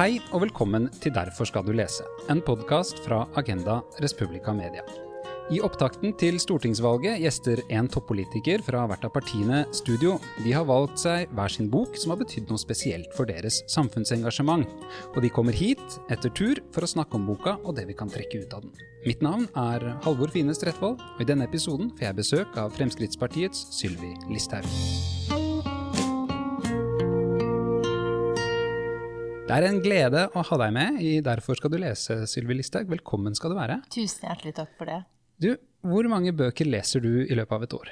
Hei og velkommen til Derfor skal du lese, en podkast fra Agenda Respublica Media. I opptakten til stortingsvalget gjester en toppolitiker fra hvert av partiene studio. De har valgt seg hver sin bok som har betydd noe spesielt for deres samfunnsengasjement. Og de kommer hit etter tur for å snakke om boka og det vi kan trekke ut av den. Mitt navn er Halvor Fine Stredtvold, og i denne episoden får jeg besøk av Fremskrittspartiets Sylvi Listhaug. Det er en glede å ha deg med i Derfor skal du lese, Sylvi Listhaug. Velkommen skal du være. Tusen hjertelig takk for det. Du, hvor mange bøker leser du i løpet av et år?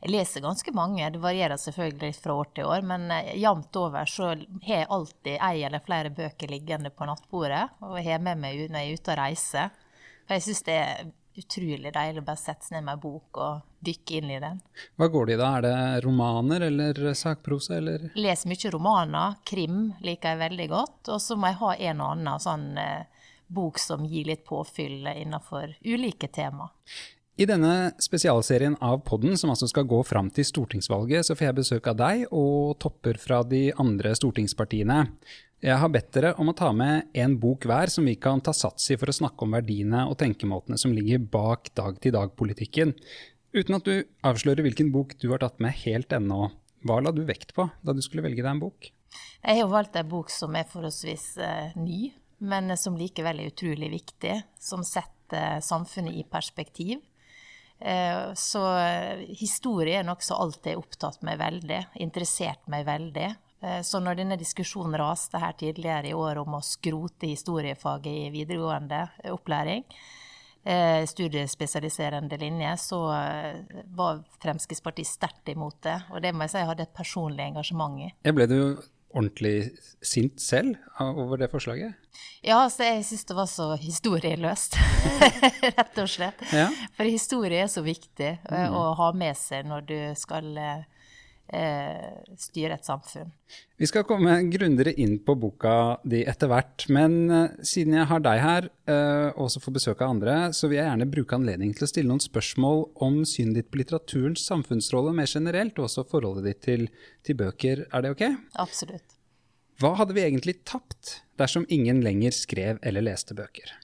Jeg leser ganske mange, det varierer selvfølgelig litt fra år til år. Men eh, jevnt over så har jeg alltid ei eller flere bøker liggende på nattbordet. Og har med meg når jeg er ute og reiser. For jeg syns det er utrolig deilig å bare sette seg ned med en bok og dykke inn i den. Hva går det i da? Er det romaner eller sakprosa, eller? Leser mye romaner. Krim liker jeg veldig godt. Og så må jeg ha en og annen sånn eh, bok som gir litt påfyll innenfor ulike tema. I denne spesialserien av podden, som altså skal gå fram til stortingsvalget, så får jeg besøk av deg og topper fra de andre stortingspartiene. Jeg har bedt dere om å ta med en bok hver som vi kan ta sats i for å snakke om verdiene og tenkemåtene som ligger bak dag-til-dag-politikken. Uten at du avslører hvilken bok du har tatt med helt ennå, hva la du vekt på da du skulle velge deg en bok? Jeg har valgt en bok som er forholdsvis uh, ny men som likevel er utrolig viktig, som setter samfunnet i perspektiv. Eh, så historie er noe som alltid har opptatt meg veldig, interessert meg veldig. Eh, så når denne diskusjonen raste her tidligere i år om å skrote historiefaget i videregående opplæring, eh, studiespesialiserende linje, så var Fremskrittspartiet sterkt imot det. Og det må jeg si jeg hadde et personlig engasjement i. Jeg ble du ordentlig sint selv over det forslaget? Ja, altså jeg syns det var så historieløst, rett og slett. Ja. For historie er så viktig mm. å ha med seg når du skal eh, eh, styre et samfunn. Vi skal komme grundigere inn på boka di etter hvert, men eh, siden jeg har deg her, eh, og også får besøk av andre, så vil jeg gjerne bruke anledningen til å stille noen spørsmål om synet ditt på litteraturens samfunnsrolle mer generelt, og også forholdet ditt til, til bøker. Er det ok? Absolutt. Hva hadde vi egentlig tapt dersom ingen lenger skrev eller leste bøker?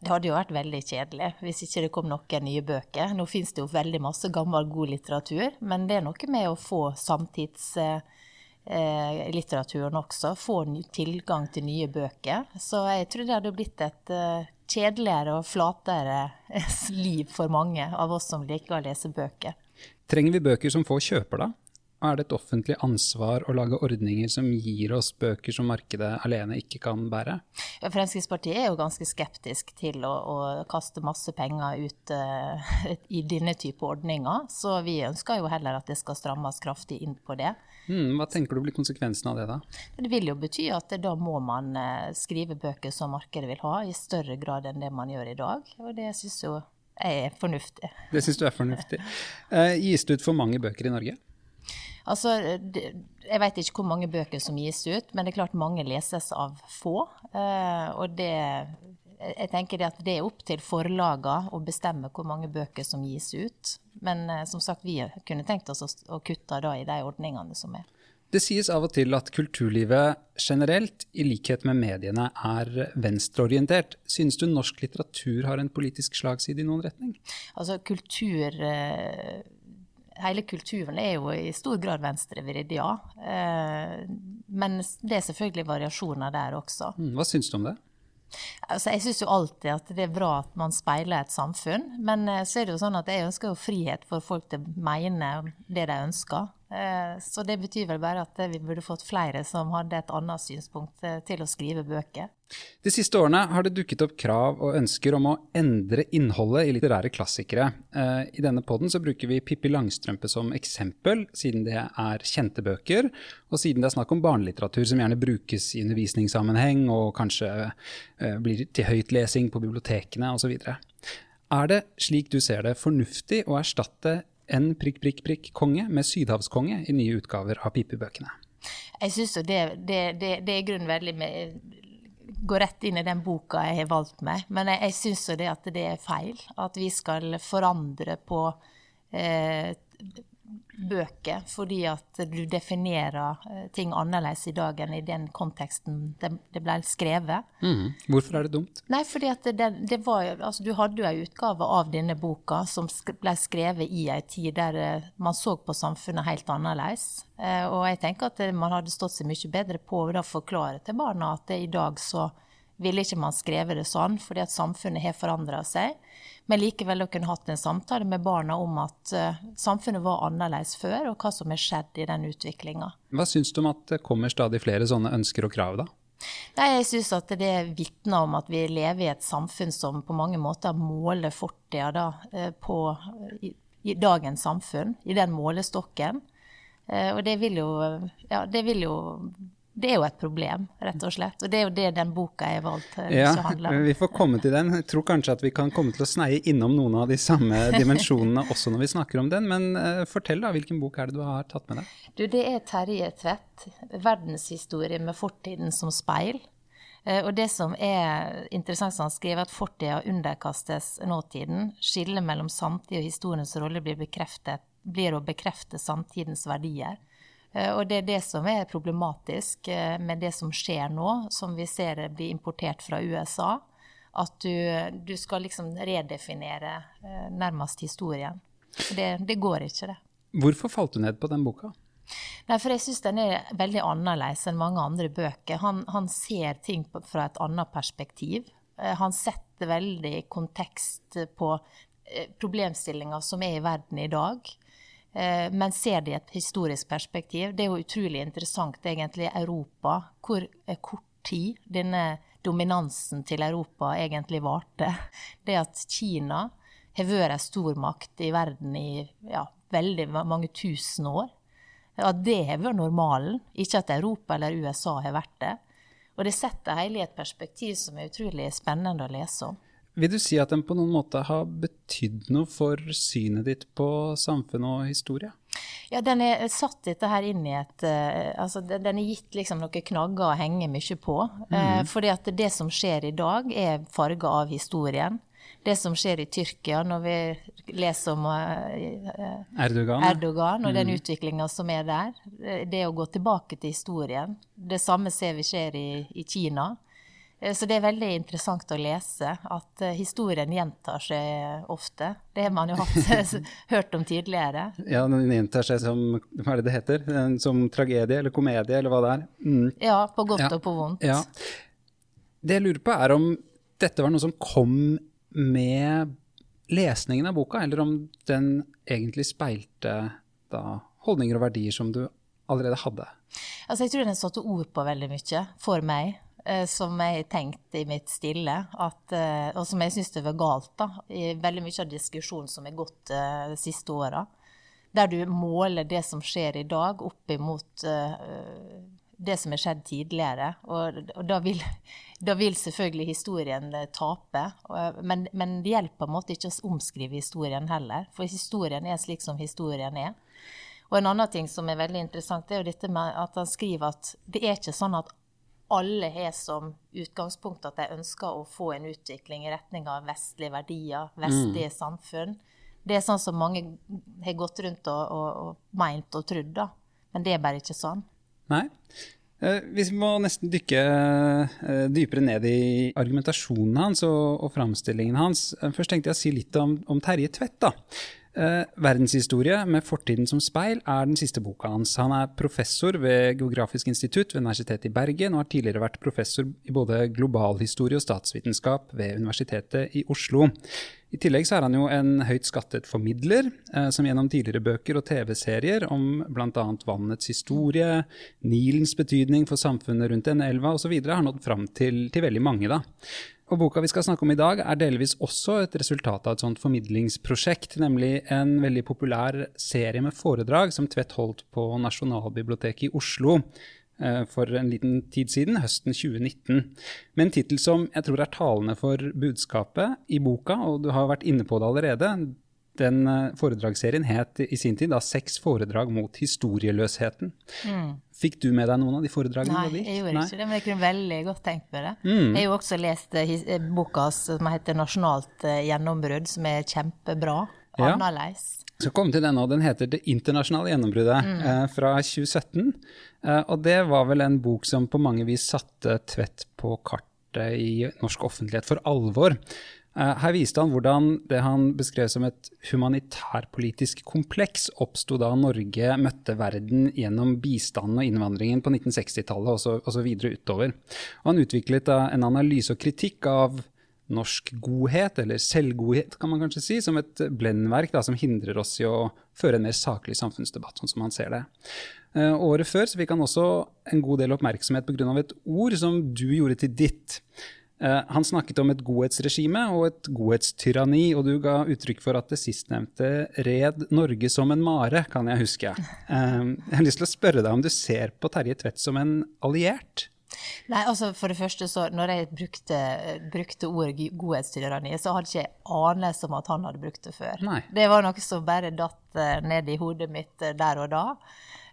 Det hadde jo vært veldig kjedelig hvis ikke det kom noen nye bøker. Nå finnes det jo veldig masse gammel, god litteratur, men det er noe med å få samtidslitteraturen eh, også. Få tilgang til nye bøker. Så jeg tror det hadde blitt et eh, kjedeligere og flatere liv for mange av oss som liker å lese bøker. Trenger vi bøker som få kjøper, da? Er det et offentlig ansvar å lage ordninger som gir oss bøker som markedet alene ikke kan bære? Fremskrittspartiet er jo ganske skeptisk til å, å kaste masse penger ut uh, i denne type ordninger, så vi ønsker jo heller at det skal strammes kraftig inn på det. Mm, hva tenker du blir konsekvensen av det, da? Det vil jo bety at da må man uh, skrive bøker som markedet vil ha, i større grad enn det man gjør i dag. Og det syns jo jeg er fornuftig. Det syns du er fornuftig. Uh, gis det ut for mange bøker i Norge? Altså, jeg vet ikke hvor mange bøker som gis ut, men det er klart mange leses av få. Eh, og det jeg tenker at det er opp til forlagene å bestemme hvor mange bøker som gis ut. Men eh, som sagt, vi kunne tenkt oss å, kutte da i de ordningene som er. Det sies av og til at kulturlivet generelt, i likhet med mediene, er venstreorientert. Synes du norsk litteratur har en politisk slagside i noen retning? Altså, kultur eh, hele kulturen er jo i stor grad venstrevridd, ja. Eh, men det er selvfølgelig variasjoner der også. Mm, hva syns du om det? Altså, jeg syns jo alltid at det er bra at man speiler et samfunn. Men eh, så er det jo sånn at jeg ønsker jo frihet for folk til å mene det de ønsker. Eh, så det betyr vel bare at vi burde fått flere som hadde et annet synspunkt eh, til å skrive bøker. De siste årene har det dukket opp krav og ønsker om å endre innholdet i litterære klassikere. Eh, I denne poden bruker vi Pippi Langstrømpe som eksempel, siden det er kjente bøker, og siden det er snakk om barnelitteratur som gjerne brukes i undervisningssammenheng og kanskje blir til høytlesing på bibliotekene osv. Er det, slik du ser det, fornuftig å erstatte en prikk, prikk, prikk konge med sydhavskonge i nye utgaver av pipebøkene. Jeg syns det, det, det, det, er grunnen veldig med, går rett inn i den boka jeg har valgt meg. Men jeg, jeg syns det at det er feil. At vi skal forandre på eh, bøker, fordi at du definerer eh, ting annerledes i dag enn i den konteksten det, ble skrevet. Mm. Hvorfor er det dumt? Nei, fordi at det, det var, altså, Du hadde jo en utgave av denne boka som ble skrevet i en tid der eh, man så på samfunnet helt annerledes. Eh, og jeg tenker at man hadde stått seg mye bedre på å forklare til barna at i dag så ville ikke man skrevet det sånn, fordi at samfunnet har forandra seg. Men likevel å kunne hatt en samtale med barna om at uh, samfunnet var annerledes før, og hva som har skjedd i den utviklinga. Hva syns du om at det kommer stadig flere sånne ønsker og krav, da? Nei, jeg syns at det vitner om at vi lever i et samfunn som på mange måter måler fortida da, på i, i, dagens samfunn, i den målestokken. Uh, og det vil jo, ja, det vil jo det er jo et problem, rett og slett. Og det er jo det den boka er valgt til ja, å handle om. Vi får komme til den. Jeg tror kanskje at vi kan komme til å sneie innom noen av de samme dimensjonene også når vi snakker om den. Men uh, fortell da, hvilken bok er det du har tatt med deg? Du, Det er Terje Tvedt, 'Verdenshistorie med fortiden som speil'. Uh, og det som er interessant, som han skriver, at fortida underkastes nåtiden. Skillet mellom samtid og historiens rolle blir, blir å bekrefte samtidens verdier. Eh, og det er det som er problematisk eh, med det som skjer nå, som vi ser blir importert fra USA. At du, du skal liksom redefinere eh, nærmest historien. Det, det går ikke, det. Hvorfor falt du ned på den boka? Nei, for jeg syns den er veldig annerledes enn mange andre bøker. Han, han ser ting fra et annet perspektiv. Han setter veldig kontekst på problemstillinger som er i verden i dag. Eh, men ser det i et historisk perspektiv. Det er jo utrolig interessant egentlig Europa, hvor kort tid denne dominansen til Europa egentlig varte. Det at Kina har vært en stormakt i verden i ja, veldig mange tusen år. At det har vært normalen, ikke at Europa eller USA har vært det. Og det setter hele i et perspektiv som er utrolig spennende å lese om. Vil du si at den på noen måte har betydd noe for synet ditt på samfunn og historie? Ja, den er satt dette her inn i et uh, altså Den er gitt liksom noen knagger å henge mye på. Mm. Uh, fordi at det som skjer i dag, er farga av historien. Det som skjer i Tyrkia, når vi leser om uh, Erdogan, Erdogan, og mm. den utviklinga som er der, det å gå tilbake til historien. Det samme ser vi skjer i, i Kina. Eh, så det er veldig interessant å lese at eh, historien gjentar seg ofte. Det har man jo hatt, hørt om tidligere. Ja, den gjentar seg som hva er det det heter? Som tragedie eller komedie eller hva det er. Mm. Ja, på godt ja. og på vondt. Ja. Det jeg lurer på er om dette var noe som kom med lesningen av boka, eller om den egentlig speilte da, holdninger og verdier som du allerede hadde? Altså, jeg tror den satte ord på veldig mye for meg. Eh, som jeg tenkte i mitt stille, at, eh, og som jeg syns det var galt da, i veldig mye av diskusjonen som er gått uh, de siste åra. Der du måler det som skjer i dag, opp imot det som har skjedd tidligere. Og, og da, vil, da, vil, selvfølgelig historien tape. Men, men, det hjelper på en måte ikke å omskrive historien heller, for historien er slik som historien er. Og en annen ting som er veldig interessant, er jo dette med at han skriver at det er ikke sånn at alle har som utgangspunkt at de ønsker å få en utvikling i retning av vestlige verdier, vestlige mm. samfunn. Det er sånn som mange har gått rundt og, og, og meint og trodd, da. Men det er bare ikke sånn. Nei. Eh, vi må nesten dykke eh, dypere ned i argumentasjonen hans og, og framstillingen hans. Eh, først tenkte jeg å si litt om, om Terje Tvedt. da. Eh, 'Verdenshistorie med fortiden som speil' er den siste boka hans. Han er professor ved Geografisk institutt ved Universitetet i Bergen, og har tidligere vært professor i både globalhistorie og statsvitenskap ved Universitetet i Oslo. I tillegg så er han jo en høyt skattet formidler, eh, som gjennom tidligere bøker og TV-serier om bl.a. vannets historie, Nilens betydning for samfunnet rundt denne elva osv. har nådd fram til, til veldig mange. da. Og boka vi skal snakke om i dag, er delvis også et resultat av et sånt formidlingsprosjekt, nemlig en veldig populær serie med foredrag som Tvedt holdt på Nasjonalbiblioteket i Oslo for en liten tid siden, høsten 2019. Med en tittel som jeg tror er talende for budskapet i boka, og du har vært inne på det allerede. Den eh, foredragsserien het i sin tid da 'Seks foredrag mot historieløsheten'. Mm. Fikk du med deg noen av de foredragene? Nei, jeg gjorde Nei. ikke det, men jeg kunne veldig godt tenkt meg det. Mm. Jeg har jo også lest eh, eh, boka som heter 'Nasjonalt gjennombrudd', som er kjempebra. annerledes. Skal komme til den og Den heter 'Det internasjonale gjennombruddet' mm. eh, fra 2017. Eh, og det var vel en bok som på mange vis satte Tvedt på kartet i norsk offentlighet for alvor. Eh, her viste han hvordan det han beskrev som et humanitærpolitisk kompleks, oppsto da Norge møtte verden gjennom bistanden og innvandringen på 1960-tallet og så videre utover. Og han utviklet en analyse og kritikk av norsk godhet, eller selvgodhet kan man kanskje si, som et blendverk da, som hindrer oss i å føre en mer saklig samfunnsdebatt, sånn som han ser det. Uh, året før så fikk han også en god del oppmerksomhet pga. et ord som du gjorde til ditt. Uh, han snakket om et godhetsregime og et godhetstyranni, og du ga uttrykk for at det sistnevnte red Norge som en mare, kan jeg huske. Uh, jeg har lyst til å spørre deg om du ser på Terje Tvedt som en alliert? Nei, altså For det første, så når jeg brukte, brukte ordet godhetstyranni, så hadde ikke jeg anelse om at han hadde brukt det før. Nei. Det var noe som bare datt eh, ned i hodet mitt eh, der og da.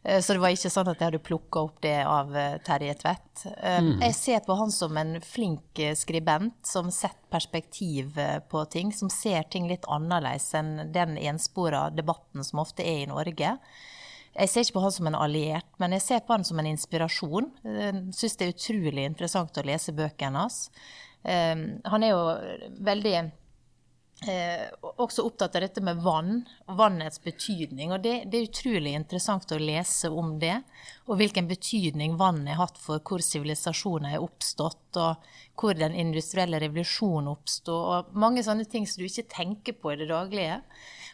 Eh, så det var ikke sånn at jeg hadde plukka opp det av Terje Tvedt. Mm. Jeg ser på han som en flink skribent som setter perspektiv på ting, som ser ting litt annerledes enn den enspora debatten som ofte er i Norge. Jeg ser ikke på han som en alliert, men jeg ser på han som en inspirasjon. Jeg syns det er utrolig interessant å lese bøkene hans. Ehm, han er jo veldig eh, også opptatt av dette med vann og vannets betydning. Og det, det, er utrolig interessant å lese om det, og hvilken betydning vannet har hatt for hvor sivilisasjoner er oppstått, og hvor den industrielle revolusjonen oppsto, og mange sånne ting som du ikke tenker på i det daglige.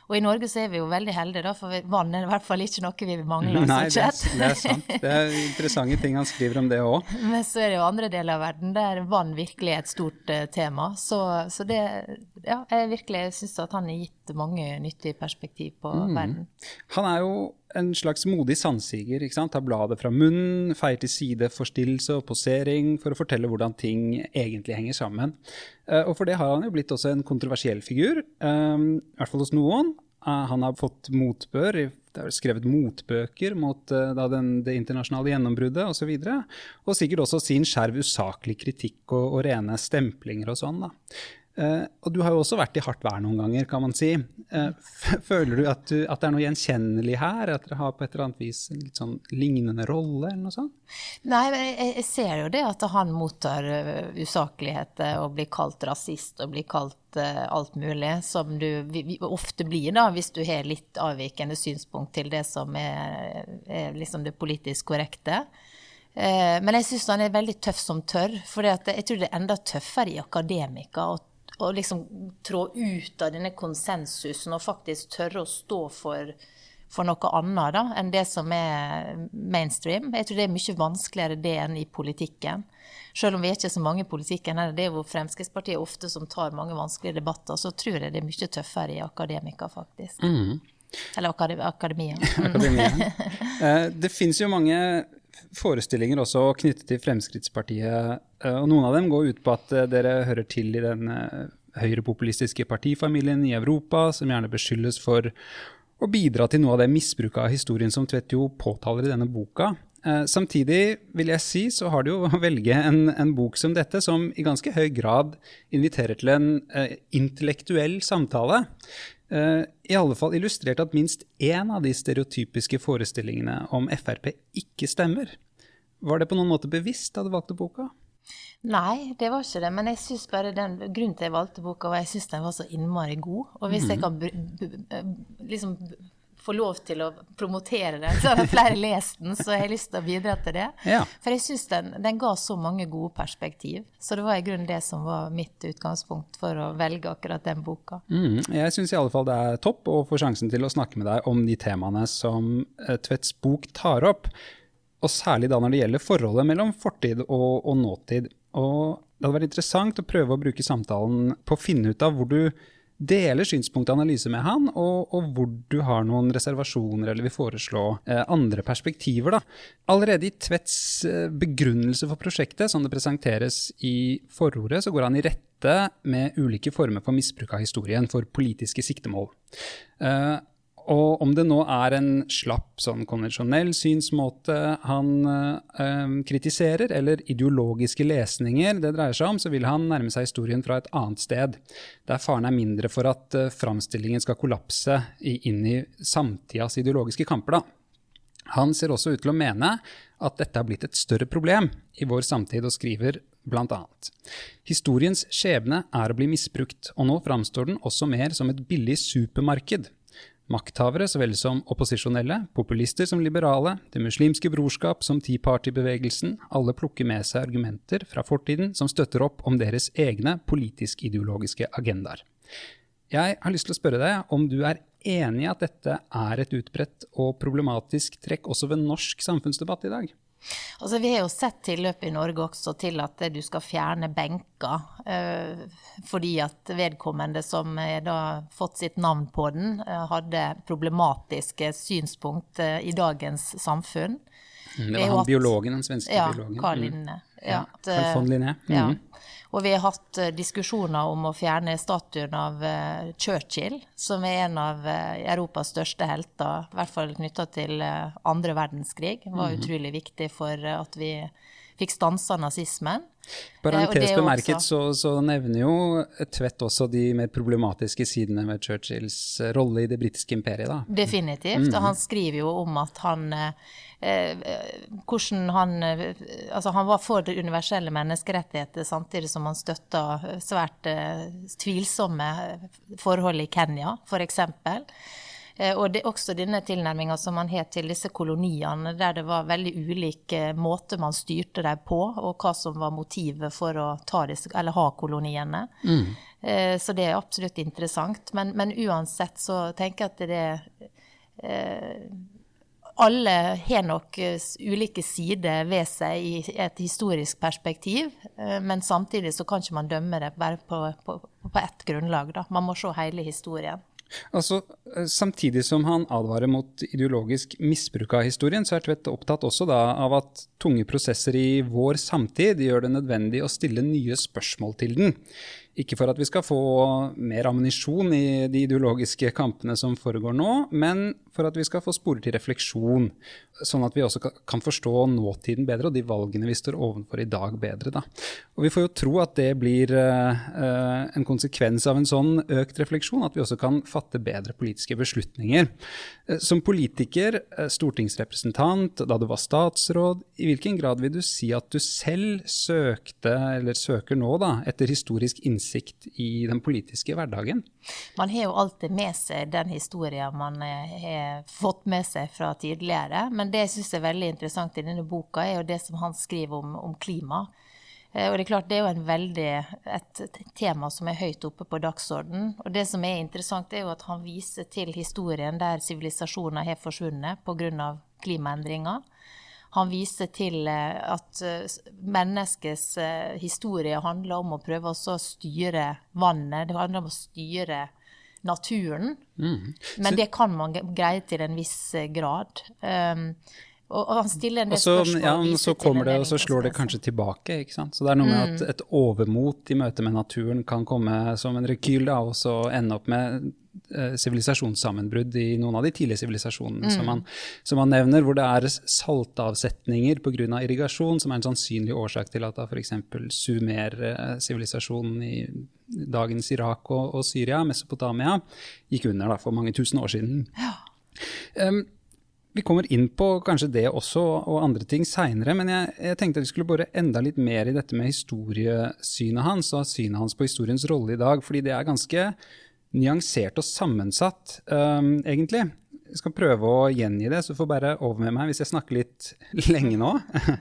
Og i Norge så er vi jo veldig heldige, da, for vann er i hvert fall ikke noe vi mangler. Nei, det er, det er, sant. Det er interessante ting han skriver om det òg. Men så er det jo andre deler av verden der vann virkelig er et stort uh, tema. Så, så, det Ja, jeg virkelig syns at han har gitt mange nyttige perspektiv på mm. verden. Han er jo en slags modig sandsiger. ikke sant? Tar bladet fra munnen, feier til side forstillelse og posering for å fortelle hvordan ting egentlig henger sammen. Uh, og for det har han jo blitt også en kontroversiell figur, um, i hvert fall hos noen. Uh, han har fått motbør, det er skrevet motbøker mot da, den, det internasjonale gjennombruddet osv. Og, så videre, og sikkert også sin skjerv usaklig kritikk og, og rene stemplinger og sånn. da. Uh, og du har jo også vært i hardt vær noen ganger, kan man si. Uh, føler du at, du at, det er noe gjenkjennelig her? At dere har på et eller annet vis en litt sånn lignende rolle, eller noe sånt? Nei, men jeg, jeg ser jo det at han mottar uh, usakligheter og blir kalt rasist og blir kalt alt mulig, som du vi, vi ofte blir da, hvis du har litt avvikende synspunkt til det som er, er liksom det politisk korrekte. Men jeg syns han er veldig tøff som tørr. For jeg tror det er enda tøffere i akademika å liksom trå ut av denne konsensusen og faktisk tørre å stå for, for noe annet da, enn det som er mainstream. Jeg tror det er mye vanskeligere det enn i politikken. Selv om vi er ikke så mange i politikken, det er jo Fremskrittspartiet ofte som tar mange vanskelige debatter, så tror jeg det er mye tøffere i akademika, faktisk. Mm. Eller akademia. akademia. Eh, det finnes jo mange forestillinger også knyttet til Fremskrittspartiet. Eh, og noen av dem går ut på at eh, dere hører til i den eh, høyrepopulistiske partifamilien i Europa, som gjerne beskyldes for å bidra til noe av det misbruket av historien som Tvedt jo påtaler i denne boka. samtidig vil jeg si så har du jo å velge en, en, bok som dette, som i ganske høy grad inviterer til en intellektuell samtale. Eh, i alle fall illustrert at minst én av de stereotypiske forestillingene om Frp ikke stemmer. Var det på noen måte bevisst da du valgte boka? Nei, det var ikke det. Men jeg synes bare den, grunnen til jeg valgte boka, var at jeg syns den var så innmari god. Og hvis jeg mhm. kan liksom få lov til å promotere den, så har flere lest den, så jeg har lyst til å bidra til det. Ja. For jeg syns den, den, ga så mange gode perspektiv. Så det var i grunnen det som var mitt utgangspunkt for å velge akkurat den boka. Mm, jeg syns i alle fall det er topp å få sjansen til å snakke med deg om de temaene som eh, Tvedts bok tar opp. Og særlig da når det gjelder forholdet mellom fortid og, og nåtid. Og det hadde vært interessant å prøve å bruke samtalen på å finne ut av hvor du deler synspunkt og analyse med han, og, og, hvor du har noen reservasjoner eller vil foreslå eh, andre perspektiver. Da. Allerede i Tvedts eh, begrunnelse for prosjektet, som det presenteres i forordet, så går han i rette med ulike former for misbruk av historien for politiske siktemål. Eh, Og om det nå er en slapp, sånn konvensjonell synsmåte han øh, kritiserer, eller ideologiske lesninger det dreier seg om, så vil han nærme seg historien fra et annet sted, der faren er mindre for at øh, framstillingen skal kollapse i, inn i samtidas ideologiske kamper. Da. Han ser også ut til å mene at dette har blitt et større problem i vår samtid, og skriver bl.a.: Historiens skjebne er å bli misbrukt, og nå framstår den også mer som et billig supermarked Makthavere så vel som opposisjonelle, populister som liberale, Det muslimske brorskap som Tea Party-bevegelsen, alle plukker med seg argumenter fra fortiden som støtter opp om deres egne politisk-ideologiske agendaer. Jeg har lyst til å spørre deg om du er enig i at dette er et utbredt og problematisk trekk også ved norsk samfunnsdebatt i dag? Altså, vi har jo sett tilløp i Norge også til at du skal fjerne benker. Eh, fordi at vedkommende som har fått sitt navn på den, eh, hadde problematiske synspunkt eh, i dagens samfunn. Mm, det var han biologen, den svenske ja, biologen. Carl. Linne. Mm. ja, Carl von Linné. Mm. Ja. Og vi har hatt uh, diskusjoner om å fjerne statuen av uh, Churchill, som er en av uh, Europas største helter, i hvert fall knytta til andre verdenskrig. Det var mm. utrolig viktig for at vi fikk stansa nazismen. Parentes bemerket så, så, nevner jo Tvedt også de mer problematiske sidene ved Churchills rolle i det britiske imperiet. Da. Definitivt. Mm. Og han skriver jo om at han Eh, hvordan han Altså, han var for det universelle menneskerettigheter, samtidig som han støtta svært eh, tvilsomme forhold i Kenya, f.eks. Eh, og det er også denne tilnærminga som man har til disse koloniene, der det var veldig ulike måter man styrte dem på, og hva som var motivet for å disse, ha koloniene. Mm. Så det er absolutt interessant. Men, men, uansett så tenker jeg at det er alle har nok eh, ulike sider ved seg i et historisk perspektiv, eh, men samtidig så kan ikke man dømme det bare på, på, på ett grunnlag. Da. Man må se hele historien. Altså, eh, Samtidig som han advarer mot ideologisk misbruk av historien, så er Tvedt opptatt også da av at tunge prosesser i vår samtid gjør det nødvendig å stille nye spørsmål til den. Ikke for at vi skal få mer ammunisjon i de ideologiske kampene som foregår nå, men for at vi skal få sporer til refleksjon, sånn at vi også kan forstå nåtiden bedre og de valgene vi står overfor i dag bedre. Da. Og Vi får jo tro at det blir uh, en konsekvens av en sånn økt refleksjon, at vi også kan fatte bedre politiske beslutninger. Uh, som politiker, stortingsrepresentant, da du var statsråd, i hvilken grad vil du si at du selv søkte, eller søker nå, da, etter historisk innsikt i den politiske hverdagen? Man har jo alltid med seg den historien man har fått med seg fra tidligere. Men det jeg syns er veldig interessant i denne boka, er jo det som han skriver om, om klima. Eh, og Det er klart det er jo en veldig, et tema som er høyt oppe på dagsordenen. Og det som er interessant, er jo at han viser til historien der sivilisasjoner har forsvunnet pga. klimaendringer. Han viser til eh, at eh, menneskets historie handler om å prøve å styre vannet. Det handler om å styre naturen. Mm. Men det kan man greie til en viss eh, grad. Um, og, og, han stiller en del spørsmål. Ja, men så kommer det, og så slår det kanskje tilbake. ikke sant? Så det er noe med at mm. et overmot i møte med naturen kan komme som en rekyl, da, og så ende opp med eh, sivilisasjonssammenbrudd i noen av de tidlige sivilisasjonene mm. som, som, han nevner, hvor det er saltavsetninger pga. irrigasjon som er en sannsynlig årsak til at da f.eks. Sumer-sivilisasjonen i dagens Irak og, og, Syria, Mesopotamia, gikk under da, for mange tusen år siden. Ja. Um, vi kommer inn på kanskje det også, og andre ting seinere, men jeg, jeg, tenkte at vi skulle bore enda litt mer i dette med historiesynet hans, og synet hans på historiens rolle i dag, fordi det er ganske nyansert og sammensatt, um, egentlig. Jeg skal prøve å gjengi det, så får bare over med meg hvis jeg snakker litt lenge nå.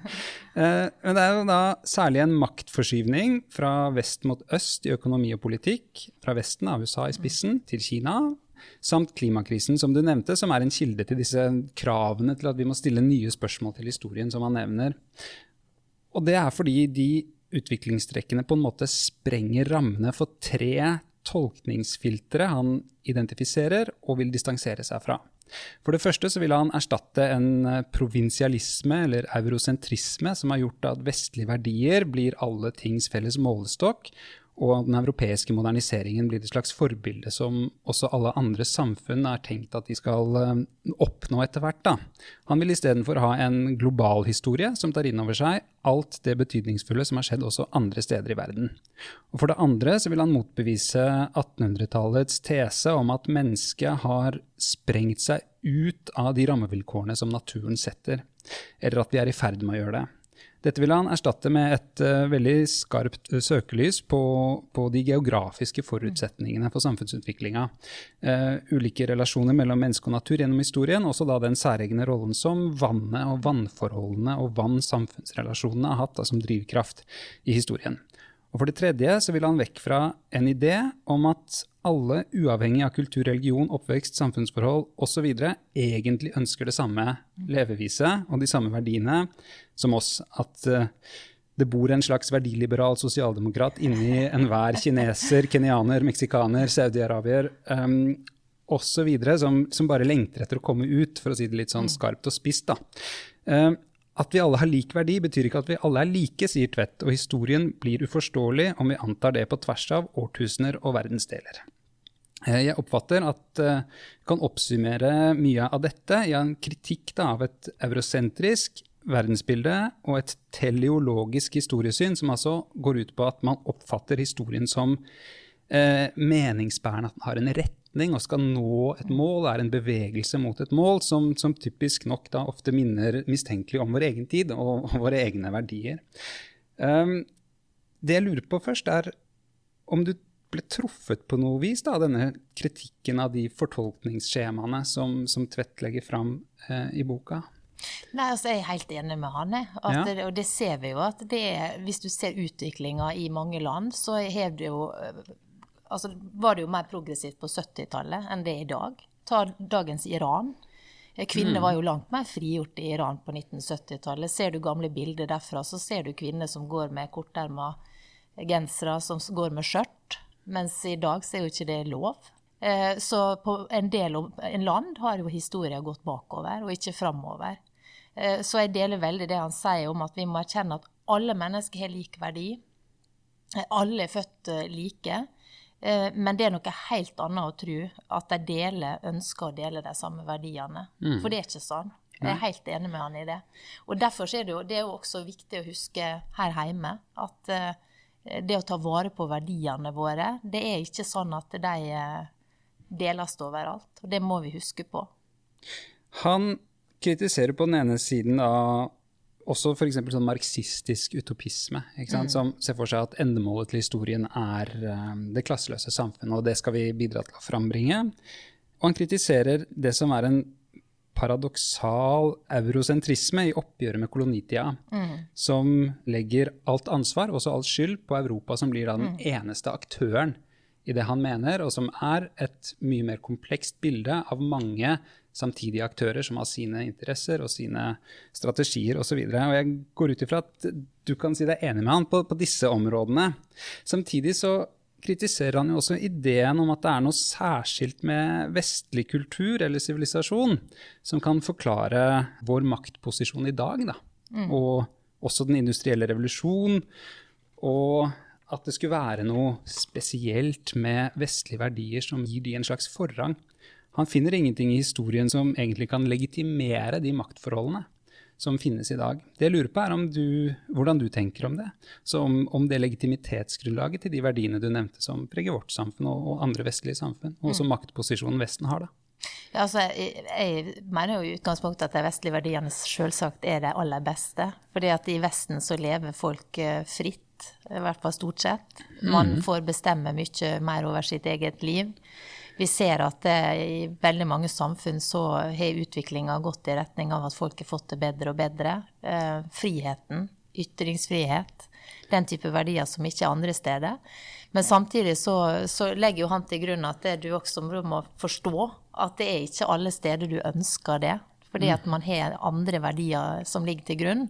Eh, men det er jo da særlig en maktforskyvning fra vest mot øst i økonomi og politikk, fra Vesten av USA i spissen til Kina, samt klimakrisen, som du nevnte, som er en kilde til disse kravene til at vi må stille nye spørsmål til historien, som han nevner. Og det er fordi de utviklingstrekkene på en måte sprenger rammene for tre tolkningsfiltre han identifiserer og vil distansere seg fra. For det første så vil han erstatte en eh, provinsialisme eller eurosentrisme som har gjort at vestlige verdier blir alle tings felles målestokk, og den europeiske moderniseringen blir et slags forbilde som også alle andre samfunn er tenkt at de skal eh, oppnå etter hvert. Da. Han vil istedenfor ha en global historie som tar inn over seg alt det betydningsfulle som har skjedd også andre steder i verden. Og For det andre så vil han motbevise 1800-tallets tese om at mennesket har sprengt seg ut av de rammevilkårene som naturen setter, eller at vi er i ferd med å gjøre det. Dette vil han erstatte med et uh, veldig skarpt uh, søkelys på, på, de geografiske forutsetningene for samfunnsutviklinga. Uh, ulike relasjoner mellom menneske og natur gjennom historien, også da den særegne rollen som vannet og vannforholdene og vann-samfunnsrelasjonene har hatt da, som drivkraft i historien. Og for det tredje så vil han vekk fra en idé om at alle, uavhengig av kultur, religion, oppvekst, samfunnsforhold osv., egentlig ønsker det samme leveviset og de samme verdiene som oss. At uh, det bor en slags verdiliberal sosialdemokrat inni enhver kineser, kenyaner, meksikaner, saudi-arabier um, osv. Som, som bare lengter etter å komme ut, for å si det litt sånn skarpt og spisst. da. Um, at vi alle har lik verdi, betyr ikke at vi alle er like, sier Tvedt, og historien blir uforståelig om vi antar det på tvers av årtusener og verdensdeler. Eh, jeg oppfatter at jeg uh, kan oppsummere mye av dette i en kritikk av et eurosentrisk verdensbilde og et teleologisk historiesyn, som altså går ut på at man oppfatter historien som eh, meningsbærende, at den har en retning og skal nå et mål, er en bevegelse mot et mål, som, som typisk nok da ofte minner mistenkelig om vår egen tid og, og våre egne verdier. Um, det jeg lurer på først, er om du ble truffet på noe vis, da, denne kritikken av de fortolkningsskjemaene som, som Tvedt legger fram eh, i boka? Nei, altså Jeg er helt enig med han. Ja. Det, og det ser vi jo. at det, Hvis du ser utviklinga i mange land, så har det jo, eh, altså, var det jo mer progressivt på 70-tallet enn det er i dag. Ta dagens Iran. Eh, kvinner mm. var jo langt mer frigjort i Iran på 1970-tallet. Ser du gamle bilder derfra, så ser du kvinner som går med korterma gensere, som går med skjørt. Mens i dag så er jo ikke det lov. Eh, så på en del en land har jo historien gått bakover, og ikke framover. Eh, så jeg deler veldig det han sier om at vi må erkjenne at alle mennesker har lik verdi. Eh, alle er født like. Men det er noe helt annet å tro at de deler, ønsker å dele de samme verdiene. Mm. For det er ikke sånn. Jeg er helt enig med han i det. Og Derfor er det jo, det er jo også viktig å huske her hjemme at det å ta vare på verdiene våre, det er ikke sånn at de eh, deles overalt. Og det må vi huske på. Han kritiserer på den ene siden av også f.eks. sånn marxistisk utopisme, mm. som ser for seg at endemålet til historien er um, det klasseløse samfunnet, og det skal vi bidra til å frambringe. Og han kritiserer det som er en paradoksal eurosentrisme i oppgjøret med kolonitida, mm. som legger alt ansvar, også all skyld, på Europa, som blir da den mm. eneste aktøren i det han mener, og som er et mye mer komplekst bilde av mange samtidige aktører som har sine interesser og sine strategier osv. Jeg går ut ifra at du kan si deg enig med han på, på disse områdene. Samtidig så kritiserer han jo også ideen om at det er noe særskilt med vestlig kultur eller sivilisasjon som kan forklare vår maktposisjon i dag. Da. Mm. Og også den industrielle revolusjon. Og at det skulle være noe spesielt med vestlige verdier som gir de en slags forrang. Han finner ingenting i historien som egentlig kan legitimere de maktforholdene som finnes i dag. Det jeg lurer på, er du, hvordan du tenker om det. Så om, om, det legitimitetsgrunnlaget til de verdiene du nevnte som preger vårt samfunn og, og andre vestlige samfunn, og som mm. maktposisjonen Vesten har, da. Ja, altså, jeg, jeg, mener jo i utgangspunktet at de vestlige verdiene selvsagt er de aller beste. Fordi at i Vesten så lever folk eh, fritt, i hvert fall stort sett. Man mm. får bestemme mye mer over sitt eget liv vi ser at i veldig mange samfunn så har utviklinga gått i retning av at folk har fått det bedre og bedre. Eh, friheten, ytringsfrihet, den type verdier som ikke er andre steder. Men samtidig så, så legger jo han til grunn at du også må forstå at det er ikke alle steder du ønsker det. Fordi at man har andre verdier som ligger til grunn.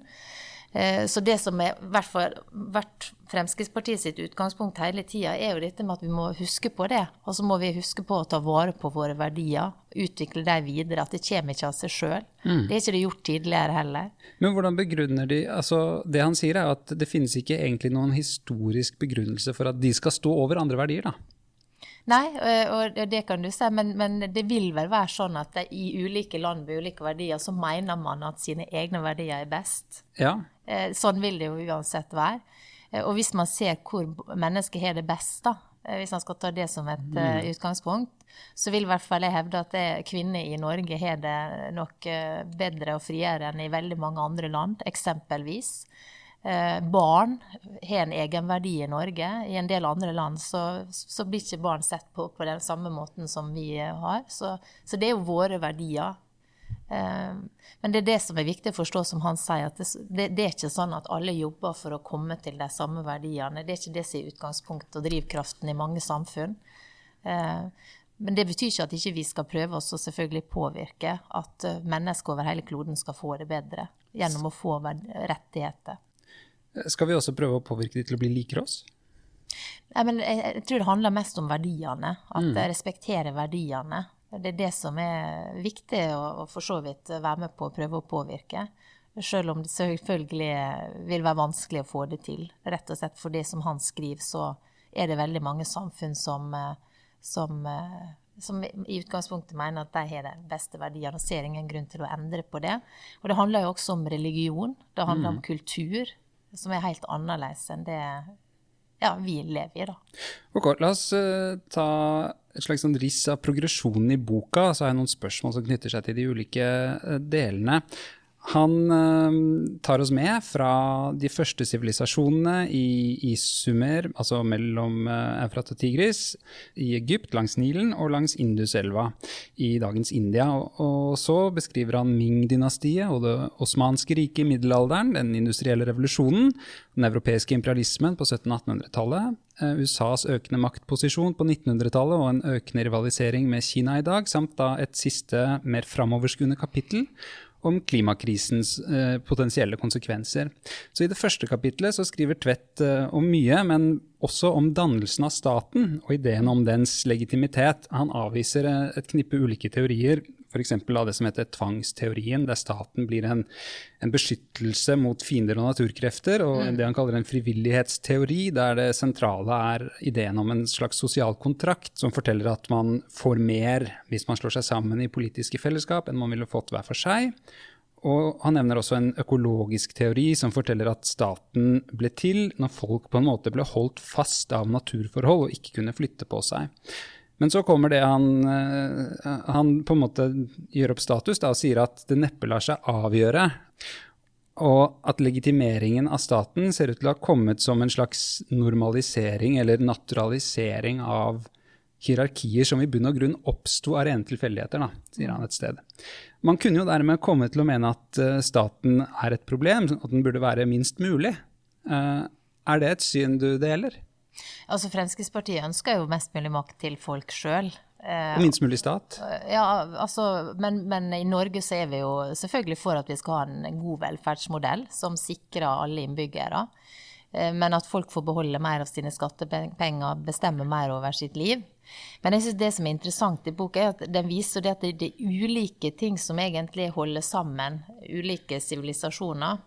Eh, så det som har vært Fremskrittspartiet sitt utgangspunkt hele tida, er jo dette med at vi må huske på det. Og så må vi huske på å ta vare på våre verdier, utvikle dem videre. At det kommer ikke av seg sjøl. Mm. Det er ikke det gjort tidligere heller. Men hvordan begrunner de altså Det han sier, er at det finnes ikke egentlig noen historisk begrunnelse for at de skal stå over andre verdier, da? Nei, og det kan du si, men, men, det vil vel være sånn at i ulike land med ulike verdier, så mener man at sine egne verdier er best. Ja. Eh, sånn vil det jo uansett være. Eh, og hvis man ser hvor mennesket har det best, da, eh, hvis man skal ta det som et mm. utgangspunkt, så vil i hvert fall jeg hevde at kvinner i Norge har det nok bedre og friere enn i veldig mange andre land, eksempelvis. Eh, barn har en egenverdi i Norge. I en del andre land så, så blir ikke barn sett på på den samme måten som vi har. Så, så det er jo våre verdier. Eh, men det er det som er viktig å forstå, som han sier, at det, det, er ikke sånn at alle jobber for å komme til de samme verdiene. Det er ikke det som er utgangspunktet og drivkraften i mange samfunn. Eh, men det betyr ikke at ikke vi skal prøve oss å selvfølgelig påvirke at mennesker over hele kloden skal få det bedre gjennom å få rettigheter. Skal vi også prøve å påvirke de til å bli likere oss? Nei, men jeg, jeg, tror det handler mest om verdiene. At mm. respektere verdiene. Det er det som er viktig å, for så vidt være med på å prøve å påvirke. Selv om det selvfølgelig vil være vanskelig å få det til. Rett og slett for det som han skriver, så er det veldig mange samfunn som, som, som i utgangspunktet mener at de har de beste verdiene, og ser ingen grunn til å endre på det. Og det handler jo også om religion. Det handler mm. om kultur som er helt annerledes enn det ja, vi lever i. da. Ok, La oss uh, ta et slags sånn riss av progresjonen i boka. Så har jeg noen spørsmål som knytter seg til de ulike uh, delene. Han uh, tar oss med fra de første sivilisasjonene i, i Sumer, altså mellom uh, Eufrat og Tigris, i Egypt, langs Nilen og langs Induselva i dagens India. Og, og så beskriver han Ming-dynastiet og det osmanske riket i middelalderen, den industrielle revolusjonen, den europeiske imperialismen på 1700-1800-tallet, uh, USAs økende maktposisjon på 1900-tallet og en økende rivalisering med Kina i dag, samt da et siste, mer framoverskuende kapittel om klimakrisens eh, potensielle konsekvenser. Så I det første kapitlet så skriver Tvedt eh, om mye, men også om dannelsen av staten og ideen om dens legitimitet. Han avviser eh, et knippe ulike teorier, f.eks. av det som heter tvangsteorien, der staten blir en, en beskyttelse mot fiender og naturkrefter, og mm. det han kaller en frivillighetsteori, der det sentrale er ideen om en slags sosial kontrakt som forteller at man får mer hvis man slår seg sammen i politiske fellesskap enn man ville fått hver for seg. Og han nevner også en økologisk teori som forteller at staten ble til når folk på en måte ble holdt fast av naturforhold og ikke kunne flytte på seg. Men så kommer det han, eh, han på en måte gjør opp status da, og sier at det neppe lar seg avgjøre. Og at legitimeringen av staten ser ut til å ha kommet som en slags normalisering eller naturalisering av hierarkier som i bunn og grunn oppsto av rene tilfeldigheter, sier han et sted. Man kunne jo dermed komme til å mene at uh, staten er et problem, at den burde være minst mulig. Uh, er det et syn du deler? Altså Fremskrittspartiet ønsker jo mest mulig makt til folk sjøl. Eh, og minst mulig stat? Ja, altså, men, men, i Norge så er vi jo selvfølgelig for at vi skal ha en god velferdsmodell som sikrer alle innbyggere. Eh, men at folk får beholde mer av sine skattepenger, bestemme mer over sitt liv. Men jeg synes det som er interessant i boka, er at den viser det at det er ulike ting som egentlig holder sammen ulike sivilisasjoner.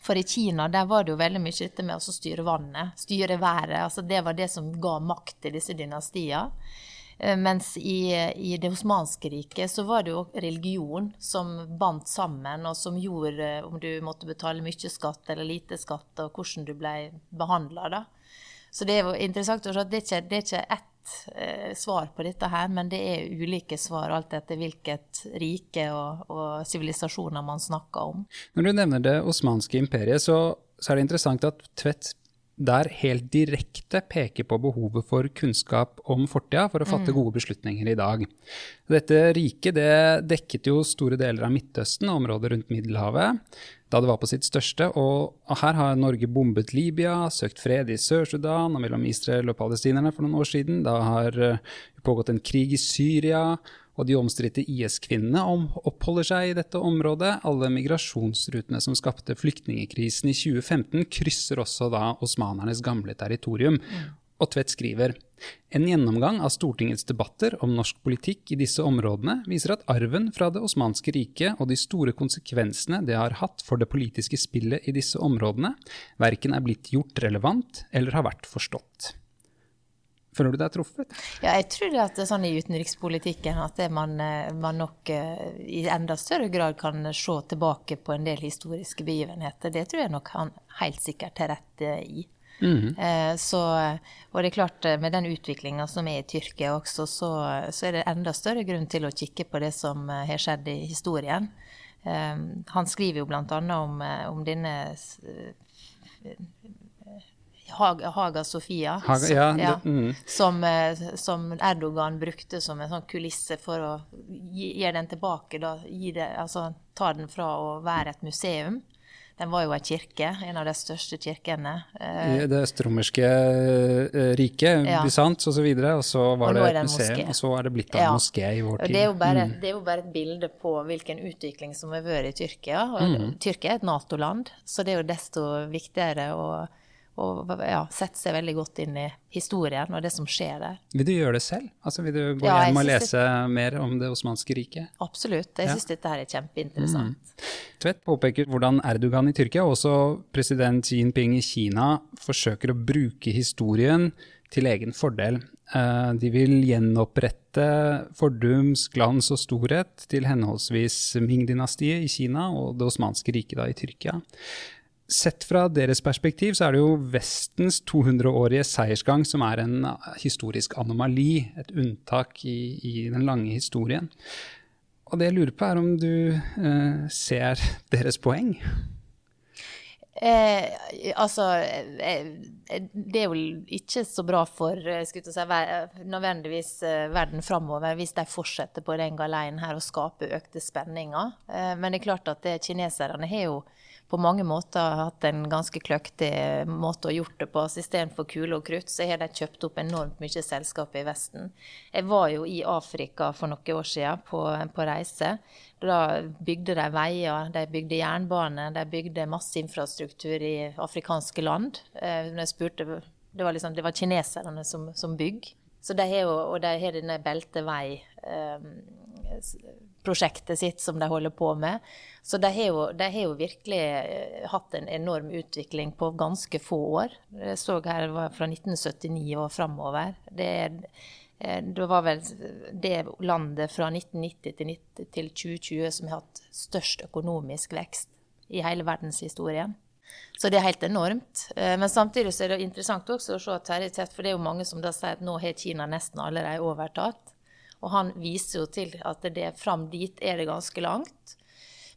For i Kina der var det jo veldig mye dette med å styre vannet, styre været. altså Det var det som ga makt til disse dynastiene. Eh, mens i, i, det osmanske riket så var det jo religion som bandt sammen, og som gjorde om du måtte betale mye skatt eller lite skatt, og hvordan du ble behandla. Så det er jo interessant å se at det er ikke, er ikke ett eh, svar på dette her, men det er ulike svar alt etter hvilket rike og sivilisasjoner man snakker om. Når du nevner det osmanske imperiet, så, så er det interessant at Tvedt der helt direkte peker på behovet for kunnskap om fortida for å fatte mm. gode beslutninger i dag. Dette riket det dekket jo store deler av Midtøsten og området rundt Middelhavet da det var på sitt største, og her har Norge bombet Libya, søkt fred i Sør-Sudan og mellom Israel og palestinerne for noen år siden. Da har det pågått en krig i Syria, Og de omstridte IS-kvinnene oppholder seg i dette området. Alle migrasjonsrutene som skapte flyktningekrisen i 2015, krysser også da osmanernes gamle territorium. Og Tvedt skriver en gjennomgang av Stortingets debatter om norsk politikk i disse områdene viser at arven fra Det osmanske riket og de store konsekvensene det har hatt for det politiske spillet i disse områdene, verken er blitt gjort relevant eller har vært forstått. Føler du deg truffet? Ja, jeg tror at det er sånn i utenrikspolitikken at man, eh, man, nok eh, i enda større grad kan se tilbake på en del historiske begivenheter. Det tror jeg nok han helt sikkert har rett eh, i. Mm. Så, og det er klart, med den utviklinga som er i Tyrkia også, så, så, er det enda større grunn til å kikke på det som har skjedd i historien. Han skriver jo bl.a. om, om denne Haga Sofia, Haga, som, ja, det, mm. som, eh, som, Erdogan brukte som en sånn kulisse for å gi, gi den tilbake. Da, det, altså, ta den fra å være et museum. Den var jo ei kirke, en av de største kirkene. I det østromerske eh, riket, ja. Bysants osv., og, og så var og det et museum, moské. og så er det blitt en ja. moské i vår tid. Det er, bare, mm. det er, jo bare, et bilde på hvilken utvikling som har vært i Tyrkia. Og mm. Tyrkia er et Nato-land, så det er jo desto viktigere å og ja, sette seg veldig godt inn i historien og det som skjer der. Vil du gjøre det selv? Altså, vil du gå ja, hjem og lese det... mer om Det osmanske riket? Absolutt. Jeg ja. syns dette her er kjempeinteressant. Mm. Tvedt påpeker hvordan Erdogan i Tyrkia, og også president Xi Jinping i Kina, forsøker å bruke historien til egen fordel. Eh, de vil gjenopprette fordums glans og storhet til henholdsvis Ming-dynastiet i Kina og Det osmanske riket i Tyrkia. Sett fra deres perspektiv så er det jo Vestens 200-årige seiersgang som er en historisk anomali, et unntak i, i, den lange historien. Og det jeg lurer på, er om du eh, ser deres poeng? Eh, altså eh, Det er jo ikke så bra for eh, si, nødvendigvis eh, verden framover hvis de fortsetter på den galeien her og skaper økte spenninger. Eh, men det er klart at kineserne har jo på mange måter har hatt en ganske kløktig måte å gjort det på. Så istedenfor kule og krutt, så har de kjøpt opp enormt mye selskap i Vesten. Jeg var jo i Afrika for noen år siden på, på reise. Da bygde de veier, de bygde jernbane, de bygde masse infrastruktur i afrikanske land. Eh, når jeg spurte, det var, liksom, det var kineserne som, som bygg. Så de har jo, og de har denne beltevei. Um, prosjektet sitt som de holder på med. Så de har, jo, de har jo virkelig eh, hatt en enorm utvikling på ganske få år. Jeg så her det var fra 1979 og framover. Det, eh, det, var vel det landet fra 1990 til, 90, til 2020 som har hatt størst økonomisk vekst i hele verdenshistorien. Så det er helt enormt. Eh, men samtidig så er det interessant også å se at Tvedt, for det er jo mange som da sier at nå har Kina nesten allerede overtatt. Og han viser jo til at det fram dit er det ganske langt.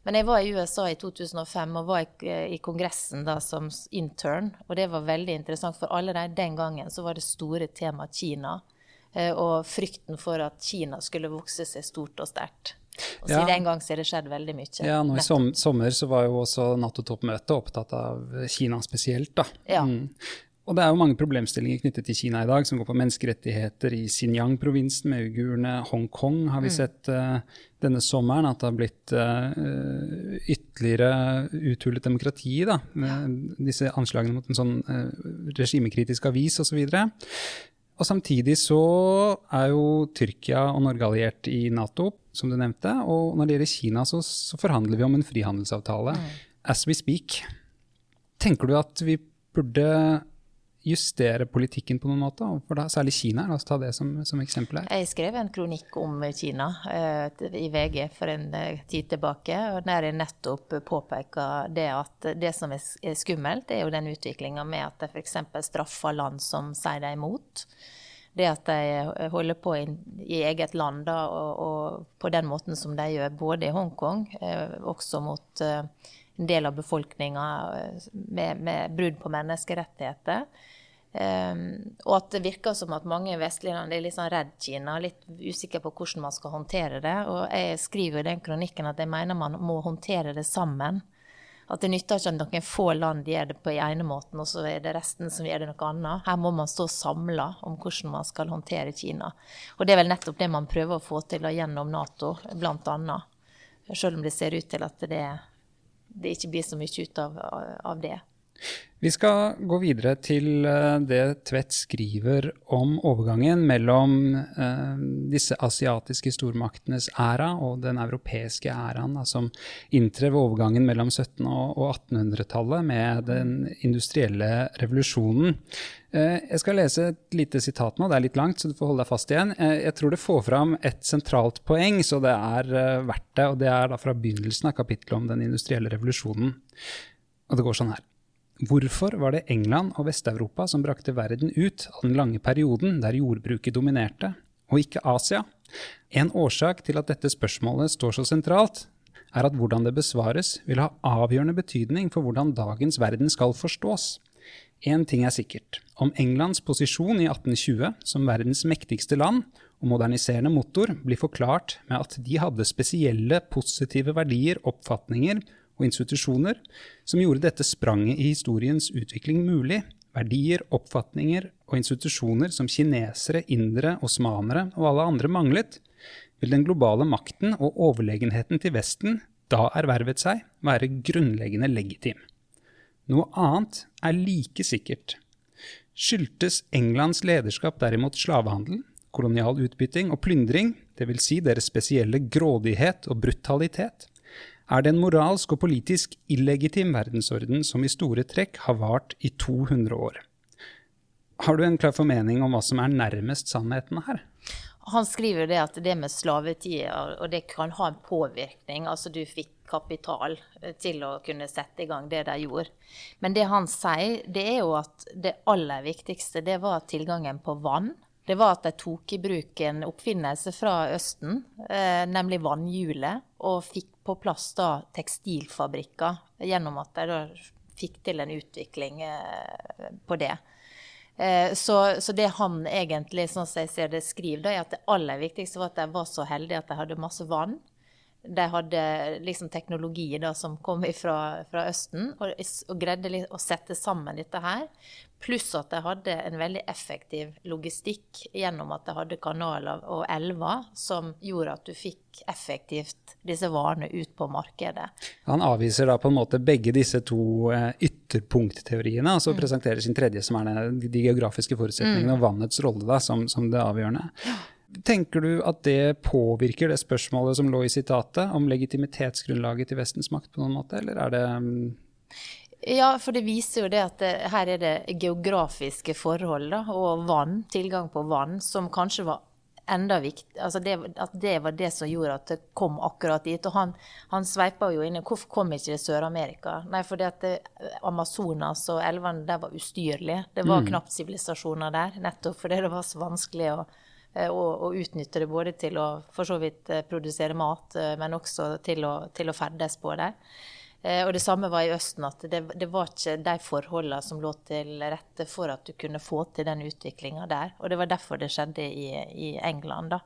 Men jeg var i USA i 2005 og var i, i Kongressen da som intern. Og det var veldig interessant, for allerede den gangen så var det store tema Kina. Eh, og frykten for at Kina skulle vokse seg stort og sterkt. Og siden ja. den gang så er det skjedd veldig mye. Ja, nå I som, sommer så var jo også Nato-toppmøtet opptatt av Kina spesielt. da. Ja. Mm. Og det er jo mange problemstillinger knyttet til Kina i dag, som går på menneskerettigheter i Xinjiang-provinsen med uigurene. Hongkong har vi mm. sett uh, denne sommeren at det har blitt uh, ytterligere uthullet demokrati. da, med Disse anslagene mot en sånn uh, regimekritisk avis osv. Og, og samtidig så er jo Tyrkia og Norge alliert i Nato, som du nevnte. Og når det gjelder Kina, så, så forhandler vi om en frihandelsavtale mm. as we speak. Tenker du at vi burde justere politikken på noen måte, for da, særlig Kina? La oss ta det som, som eksempel her. Jeg skrev en kronikk om Kina uh, i VG for en uh, tid tilbake, og der jeg nettopp påpeka det at det som er, skummelt, er jo den utviklinga med at de f.eks. straffer land som sier de er imot. Det at de holder på i, i eget land da, og, og, på den måten som de gjør, både i Hongkong, uh, også mot en del av befolkninga med, med brudd på menneskerettigheter. Um, og at det virker som at mange vestlige land er litt sånn redd Kina, litt usikre på hvordan man skal håndtere det. Og jeg skriver i den kronikken at jeg mener man må håndtere det sammen. At det nytter ikke at noen få land gjør det på den ene måten, og så er det resten som gjør det noe annet. Her må man stå samla om hvordan man skal håndtere Kina. Og det er vel nettopp det man prøver å få til gjennom Nato, bl.a. Selv om det ser ut til at det, det ikke blir så mye ut av, av det. Vi skal gå videre til eh, det Tvedt skriver om overgangen mellom eh, disse asiatiske stormaktenes æra og den europeiske æraen, som inntrer ved overgangen mellom 1700- og 1800-tallet med den industrielle revolusjonen. Eh, jeg skal lese et lite sitat nå, det er litt langt, så du får holde deg fast igjen. Jeg tror det får fram et sentralt poeng, så det er verdt det. Og det er da fra begynnelsen av kapittelet om den industrielle revolusjonen. Og det går sånn her. Hvorfor var det England og Vest-Europa som brakte verden ut av den lange perioden der jordbruket dominerte, og ikke Asia? En årsak til at dette spørsmålet står så sentralt, er at hvordan det besvares, vil ha avgjørende betydning for hvordan dagens verden skal forstås. Én ting er sikkert. Om Englands posisjon i 1820 som verdens mektigste land og moderniserende motor blir forklart med at de hadde spesielle positive verdier, oppfatninger og institusjoner som gjorde dette spranget i historiens utvikling mulig. Verdier, oppfatninger og institusjoner som kinesere, indere, osmanere og alle andre manglet, vil den globale makten og overlegenheten til Vesten da ervervet seg, være grunnleggende legitim. Noe annet er like sikkert. Skyldtes Englands lederskap derimot slavehandel, kolonial utbytting og plyndring, dvs. Si deres spesielle grådighet og brutalitet, er det en moralsk og politisk illegitim verdensorden som i store trekk har vart i 200 år. Har du en klar formening om hva som er nærmest sannheten her? Han skriver det at det med slavetid og det kan ha en påvirkning. Altså du fikk kapital eh, til å kunne sette i gang det de gjorde. Men det han sier, det er jo at det aller viktigste det var tilgangen på vann det var at de tok i bruk en oppfinnelse fra Østen, eh, nemlig vannhjulet, og fikk på plass da tekstilfabrikker gjennom at de da fikk til en utvikling eh, på det. Eh, så, så, det han egentlig sånn som jeg ser det skriver, da, er at det aller viktigste var at de var så heldige at de hadde masse vann. De hadde liksom teknologi da, som kom fra, fra Østen, og, og greide å sette sammen dette her. Pluss at de hadde en veldig effektiv logistikk gjennom at de hadde kanaler og elver som gjorde at du fikk effektivt disse varene ut på markedet. Han avviser da på en måte begge disse to eh, ytterpunktteoriene, og så mm. presenterer sin tredje, som er de geografiske forutsetningene mm. og vannets rolle da, som, som det avgjørende. Tenker du at det påvirker det spørsmålet som lå i sitatet, om legitimitetsgrunnlaget til Vestens makt på noen måte, eller er det mm, ja, for det viser jo det at det, her er det geografiske forhold da, og vann, tilgang på vann, som kanskje var enda viktig, altså det, At det var det som gjorde at det kom akkurat dit. Og han, han sveipa jo inn Hvorfor kom ikke det Sør-Amerika? Nei, fordi at det, Amazonas og elvene der var ustyrlige. Det var mm. knapt sivilisasjoner der, nettopp fordi det var så vanskelig å, eh, å, å, utnytte det både til å for så vidt eh, produsere mat, eh, men også til å, til å ferdes på der. Eh, og det samme var i Østen, at det, det var ikke de forholdene som lå til rette for at du kunne få til den utviklinga der. Og det var derfor det skjedde i, i England, da.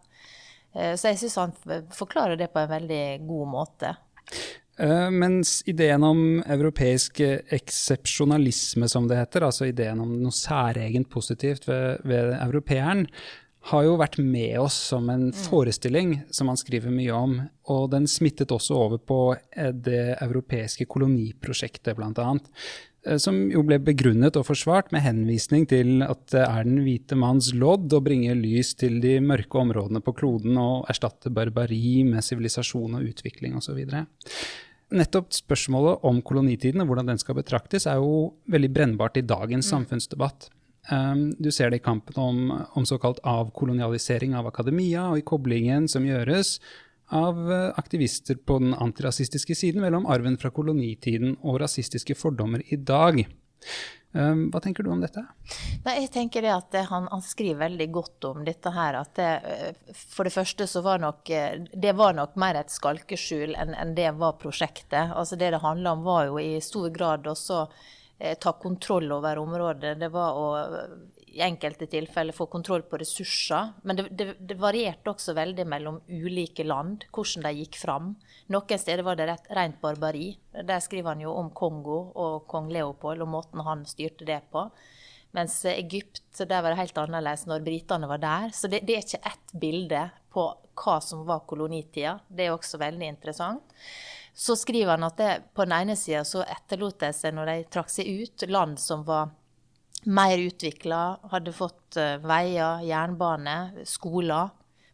Eh, så jeg syns han forklarer det på en veldig god måte. Uh, mens ideen om europeisk eksepsjonalisme, som det heter, altså ideen om noe særegent positivt ved, ved europeeren, har jo vært med oss som en mm. forestilling som han skriver mye om. Og den smittet også over på eh, det europeiske koloniprosjektet, bl.a. Eh, som jo ble begrunnet og forsvart med henvisning til at det er den hvite manns lodd å bringe lys til de mørke områdene på kloden og erstatte barbari med sivilisasjon og utvikling osv. Nettopp spørsmålet om kolonitiden og hvordan den skal betraktes, er jo veldig brennbart i dagens mm. samfunnsdebatt. Um, du ser det i kampen om, om, såkalt avkolonialisering av akademia, og i koblingen som gjøres av eh, aktivister på den antirasistiske siden mellom arven fra kolonitiden og rasistiske fordommer i dag. Um, hva tenker du om dette? Nei, jeg tenker det at han, han, skriver veldig godt om dette her. At det, eh, for det første så var nok eh, det var nok mer et skalkeskjul enn, enn det var prosjektet. Altså Det det handla om, var jo i stor grad også Eh, ta kontroll over området. Det var å i enkelte tilfeller få kontroll på ressurser. Men det, det, det, varierte også veldig mellom ulike land, hvordan de gikk fram. Noen steder var det rett, rent barbari. Der skriver han jo om Kongo og kong Leopold og måten han styrte det på. Mens Egypt, der var det helt annerledes når britene var der. Så det, det er ikke ett bilde på hva som var kolonitida. Det er også veldig interessant. Så skriver han at det, på den ene sida så etterlot de seg, når de trakk seg ut, land som var mer utvikla, hadde fått uh, veier, jernbane, skoler.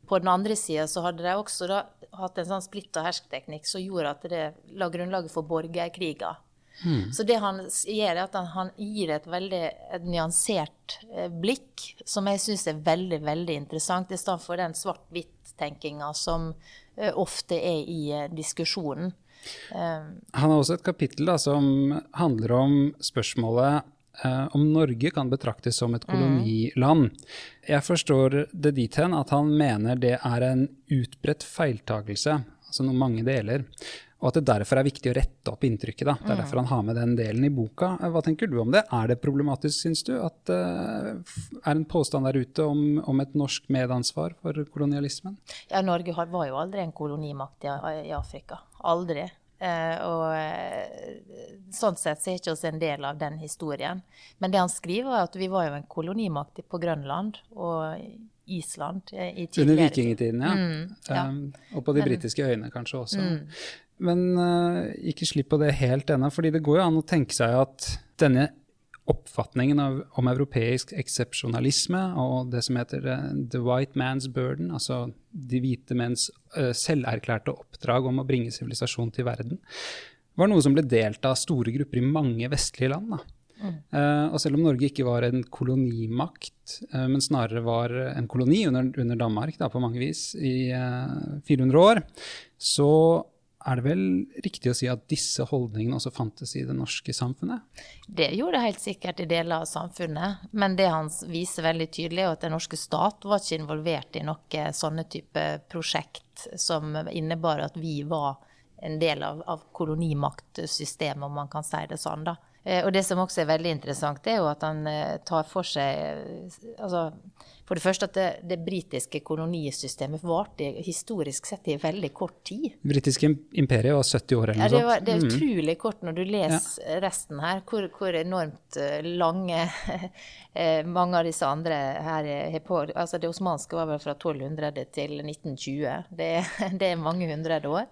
På den andre sida så hadde de også da, hatt en sånn splitt og hersk-teknikk som gjorde at det la grunnlaget for borgerkriger. Mm. Så det han gjør, er at han, han gir et veldig et nyansert eh, blikk, som jeg syns er veldig veldig interessant, i stedet for den svart-hvitt-tenkinga som eh, ofte er i eh, diskusjonen. Um, han har også et kapittel da, som handler om spørsmålet eh, om Norge kan betraktes som et koloniland. Jeg forstår det dit hen at han mener det er en utbredt feiltagelse, altså noe mange deler. Og at det derfor er viktig å rette opp inntrykket. Da. Det er derfor han har med den delen i boka. Hva tenker du om det? Er det problematisk, syns du, at det uh, er en påstand der ute om, om, et norsk medansvar for kolonialismen? Ja, Norge var jo aldri en kolonimakt i Afrika. Aldri. Uh, og uh, sånn sett så er ikke oss en del av den historien. Men det han skriver, er at vi var jo en kolonimakt på Grønland og Island uh, i tidligere Under vikingtiden, ja. Mm, ja. Um, og på de britiske øyene kanskje også. Mm. Men ikke slipp på det helt ennå, fordi det går jo an å tenke seg at denne oppfatningen av, om europeisk eksepsjonalisme og det som heter uh, the white man's burden, altså de hvite menns uh, selverklærte oppdrag om å bringe sivilisasjon til verden, var noe som ble delt av store grupper i mange vestlige land. Mm. Uh, og selv om Norge ikke var en kolonimakt, men snarere var en koloni under, under Danmark da, på mange vis i 400 år, så er det vel riktig å si at disse holdningene også fantes i det norske samfunnet? Det gjorde det helt sikkert i deler av samfunnet, men det han viser veldig tydelig, er at den norske stat var ikke involvert i noe sånne type prosjekt som innebar at vi var en del av, av kolonimaktsystemet, om man kan si det sånn. da. Eh, og det som også er veldig interessant, er jo at han eh, tar for seg altså, For det første at det, det britiske kolonisystemet varte historisk sett i veldig kort tid. Det britiske imperiet var 70 år eller noe sånt. ja, det var, Det er mm. utrolig kort når du leser ja. resten her, hvor, hvor, enormt eh, lange mange av disse andre her er på. Altså det osmanske var vel fra 1200 til 1920. Det, det er mange hundre år.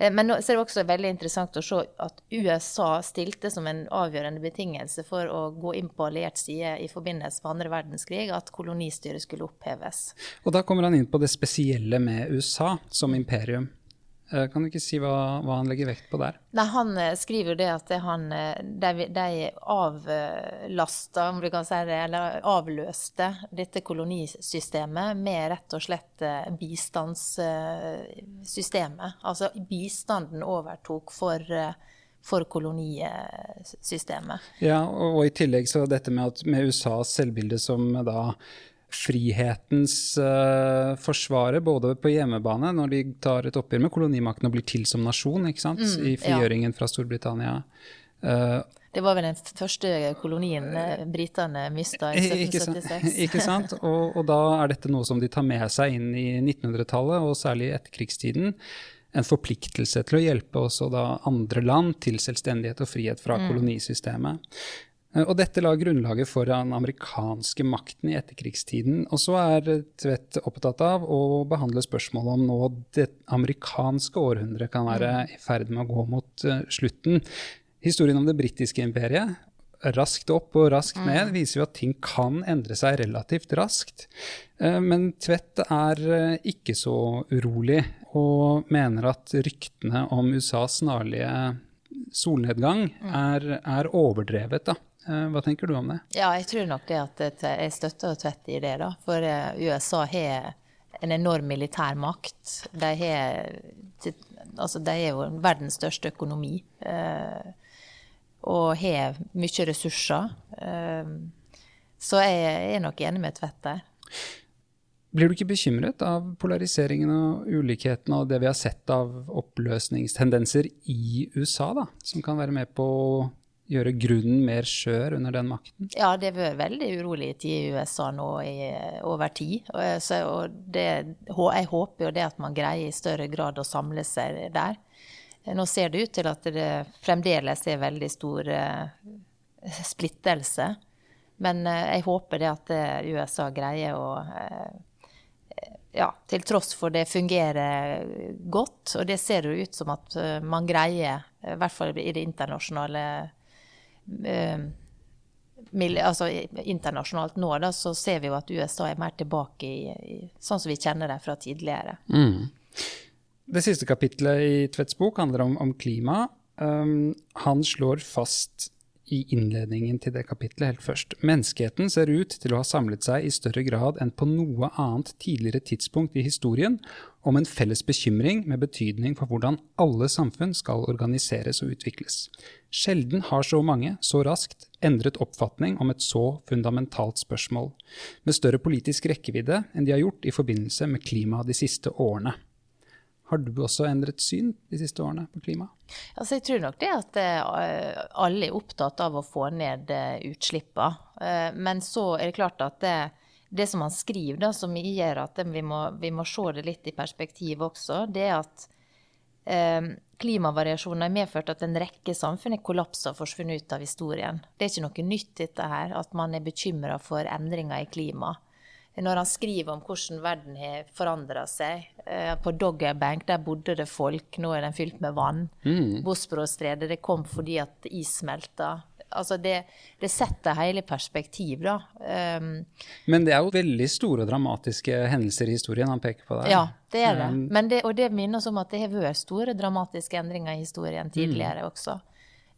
Eh, men så er det også veldig interessant å se at USA stilte som en avgjørende betingelse for å gå inn på alliert side i forbindelse med andre verdenskrig, at kolonistyret skulle oppheves. Og da kommer han inn på det spesielle med USA som imperium. Eh, kan du ikke si hva, hva, han legger vekt på der? Nei, Han eh, skriver jo det at han, eh, de, de avlasta, om du kan si det, eller avløste dette kolonisystemet med rett og slett bistandssystemet. Altså bistanden overtok for, for kolonisystemet. Ja, og, og, i tillegg så dette med, at, med USAs selvbilde som da frihetens uh, forsvarer, både på hjemmebane, når de tar et oppgjør med kolonimakten og blir til som nasjon, ikke sant? Mm, i frigjøringen ja. fra Storbritannia. Uh, det var vel den første kolonien eh, britene mista i 1776. Ikke sant? Og, og, da er dette noe som de tar med seg inn i 1900-tallet, og særlig i etterkrigstiden. En forpliktelse til å hjelpe også da andre land til selvstendighet og frihet fra mm. kolonisystemet. Eh, og dette la grunnlaget for den amerikanske makten i etterkrigstiden. Og så er Tvedt opptatt av å behandle spørsmålet om nå det amerikanske århundret kan være mm. i ferd med å gå mot uh, slutten. Historien om det britiske imperiet, raskt opp og raskt ned, mm. viser jo at ting kan endre seg relativt raskt. Uh, men Tvedt er ikke så urolig, og mener at ryktene om USAs snarlige solnedgang mm. er, er overdrevet. da. Eh, hva tenker du om det? Ja, jeg tror nok det at jeg støtter Tvedt i det. da. For eh, USA har en enorm militær makt. De, har, altså de er jo verdens største økonomi. Eh, og har mye ressurser. Så jeg er nok enig med Tvedt der. Blir du ikke bekymret av polariseringen og ulikheten og det vi har sett av oppløsningstendenser i USA, da, som kan være med på å gjøre grunnen mer skjør under den makten? Ja, det har vært veldig urolig i USA nå i, over tid. Og, så, og det, jeg håper jo det at man greier i større grad å samle seg der. Nå ser det ut til at det fremdeles er veldig stor uh, splittelse. Men uh, jeg håper det at USA greier å ja, til tross for det fungerer godt. Og det ser jo ut som at man greier, i hvert fall i det internasjonale uh, altså Internasjonalt nå da, så ser vi jo at USA er mer tilbake i, i sånn som vi kjenner det fra tidligere. Mm. Det siste kapitlet i Tvedts bok handler om, om klima. Um, han slår fast i innledningen til det kapitlet helt først. Menneskeheten ser ut til å ha samlet seg i større grad enn på noe annet tidligere tidspunkt i historien om en felles bekymring med betydning for hvordan alle samfunn skal organiseres og utvikles. Sjelden har så mange, så raskt, endret oppfatning om et så fundamentalt spørsmål, med større politisk rekkevidde enn de har gjort i forbindelse med klimaet de siste årene. Har du også endret syn de siste årene på klima? Altså, jeg tror nok det at uh, alle er opptatt av å få ned uh, utslippene. Uh, men så er det klart at det, det som han skriver, da, som gjør at vi må, vi, må, se det litt i perspektiv også, det er at klimavariasjoner har medført at en rekke samfunn er kollapsa og forsvunnet ut av historien. Det er ikke noe nytt dette her, at man er bekymra for endringer i klimaet når han skriver om hvordan verden har forandra seg. Eh, på Doggerbank der bodde det folk, nå er den fylt med vann. Mm. Bosporosstredet det kom fordi at is smelta. Altså det, det, setter hele perspektiv, da. Um, Men det er jo veldig store og dramatiske hendelser i historien han peker på der. Ja, det er det. Det og det minner oss om at det har vært store dramatiske endringer i historien tidligere mm. også.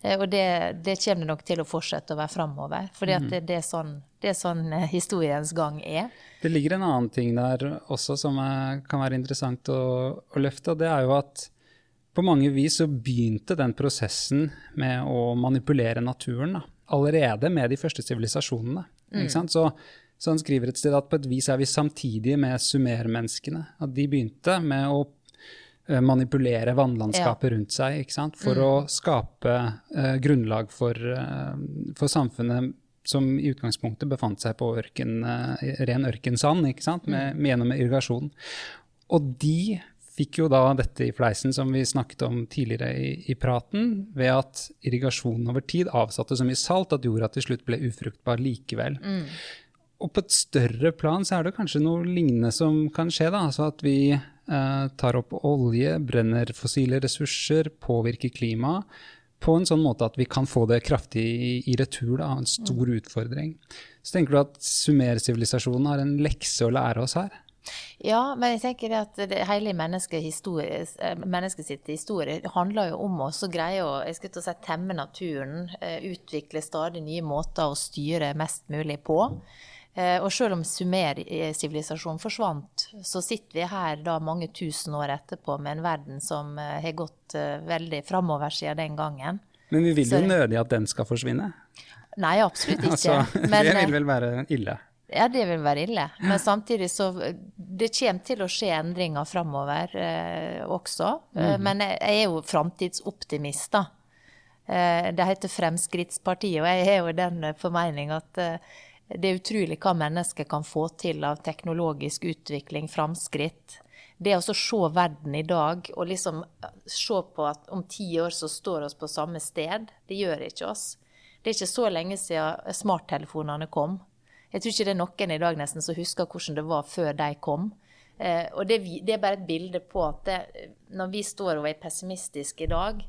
Eh, og det, det, kommer nok til å fortsette å være framover. For mm. det, det, er sånn, det er sånn eh, historiens gang er. Det ligger en annen ting der også som er, kan være interessant å, å, løfte. og Det er jo at på mange vis så begynte den prosessen med å manipulere naturen da, allerede med de første sivilisasjonene. Mm. Så, så, han skriver et sted at på et vis er vi samtidige med sumermenneskene. At de begynte med å Eh, manipulere vannlandskapet ja. rundt seg for mm. å skape uh, grunnlag for, uh, for, samfunnet som i utgangspunktet befant seg på ørken, uh, ren ørkensand ikke sant? Med, med gjennom irrigasjon. Og de fikk jo da dette i fleisen som vi snakket om tidligere i, i praten, ved at irrigasjonen over tid avsatte så mye salt at jorda til slutt ble ufruktbar likevel. Mm. Og på et større plan så er det kanskje noe lignende som kan skje. da, altså at vi Eh, tar opp olje, brenner fossile ressurser, påvirker klimaet på en sånn måte at vi kan få det kraftig i, i retur. Da, en stor mm. utfordring. Så tenker du at sumersivilisasjonen har en lekse å lære oss her? Ja, men jeg tenker at det, hele menneskets historie, eh, historie handler jo om oss å greie å jeg skal si, temme naturen, eh, utvikle stadig nye måter å styre mest mulig på. Eh, og selv om sumer-sivilisasjonen forsvant, så sitter vi her da mange tusen år etterpå med en verden som eh, har gått eh, veldig framover siden den gangen. Men vi vil jo nødig at den skal forsvinne? Nei, absolutt ikke. altså, Men, det vil vel være ille? Ja, det vil være ille. Men samtidig så Det kommer til å skje endringer framover eh, også. Mm. Men jeg, jeg, er jo framtidsoptimist, da. Eh, det heter Fremskrittspartiet, og jeg har jo den formening at eh, det er utrolig hva mennesker kan få til av teknologisk utvikling, framskritt. Det å se verden i dag og liksom se på at om ti år så står oss på samme sted, det gjør ikke oss. Det er ikke så lenge siden smarttelefonene kom. Jeg tror ikke det er noen i dag nesten som husker hvordan det var før de kom. Eh, og det, det, er bare et bilde på at det, når vi står og er pessimistiske i dag,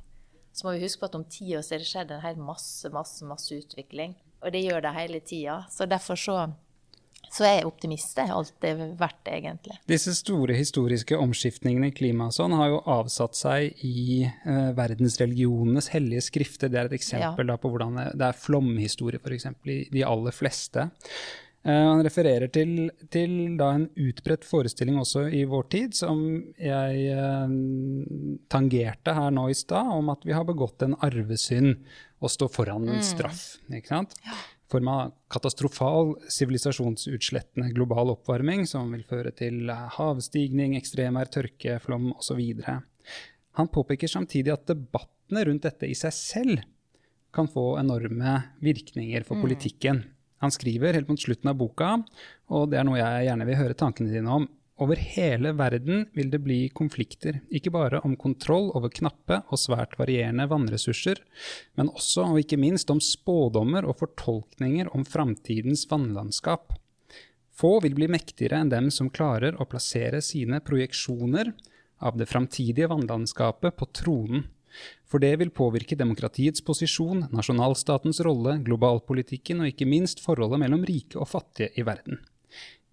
så må vi huske på at om ti år så er det skjedd en hel masse, masse, masse utvikling. Og det gjør det hele tida. Så derfor så, så er jeg optimist. Det har alltid vært det, egentlig. Disse store historiske omskiftningene i klimaet sånn har jo avsatt seg i eh, verdensreligionenes hellige skrifter. Det er et eksempel ja. på hvordan det, det er flomhistorie, f.eks. i de aller fleste. Uh, han refererer til, til en utbredt forestilling også i vår tid, som jeg uh, tangerte her nå i stad, om at vi har begått en arvesynd og stå foran en mm. straff. ikke sant? Ja. form av katastrofal sivilisasjonsutslettende global oppvarming som vil føre til havstigning, ekstremvær, tørke, flom osv. Han påpeker samtidig at debattene rundt dette i seg selv kan få enorme virkninger for politikken. Han skriver helt mot slutten av boka, og det er noe jeg gjerne vil høre tankene dine om. Over hele verden vil det bli konflikter, ikke bare om kontroll over knappe og svært varierende vannressurser, men også og ikke minst om spådommer og fortolkninger om framtidens vannlandskap. Få vil bli mektigere enn dem som klarer å plassere sine projeksjoner av det framtidige vannlandskapet på tronen. For det vil påvirke demokratiets posisjon, nasjonalstatens rolle, globalpolitikken og ikke minst forholdet mellom rike og fattige i verden.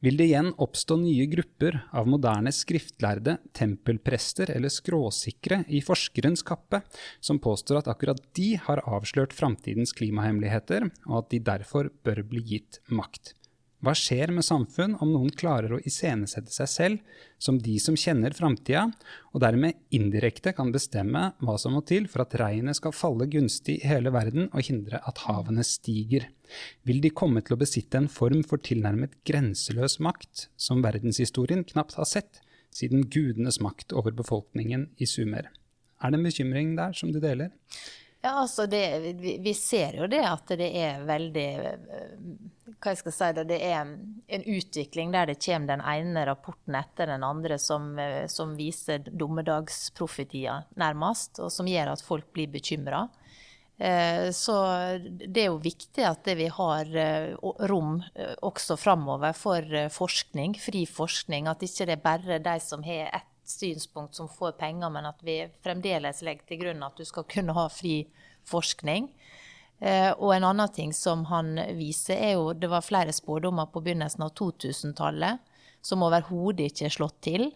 Vil det igjen oppstå nye grupper av moderne skriftlærde, tempelprester eller skråsikre i forskerens kappe, som påstår at akkurat de har avslørt framtidens klimahemmeligheter, og at de derfor bør bli gitt makt? Hva skjer med samfunn om noen klarer å iscenesette seg selv som de som kjenner framtida, og dermed indirekte kan bestemme hva som må til for at regnet skal falle gunstig i hele verden og hindre at havene stiger? Vil de komme til å besitte en form for tilnærmet grenseløs makt som verdenshistorien knapt har sett siden gudenes makt over befolkningen i Sumer? Er det en bekymring der som du deler? Ja, altså det, vi, vi, ser jo det at det er veldig Hva jeg skal si det, det er en utvikling der det kommer den ene rapporten etter den andre som, som viser dommedagsprofetier, nærmest, og som gjør at folk blir bekymra. Eh, så det er jo viktig at vi har eh, rom eh, også framover for forskning, fri forskning. At ikke det er bare de som har ett synspunkt som får penger, men at vi fremdeles legger til grunn at du skal kunne ha fri forskning. Eh, og en annen ting som han viser, er jo Det var flere spådommer på begynnelsen av 2000-tallet som overhodet ikke er slått til.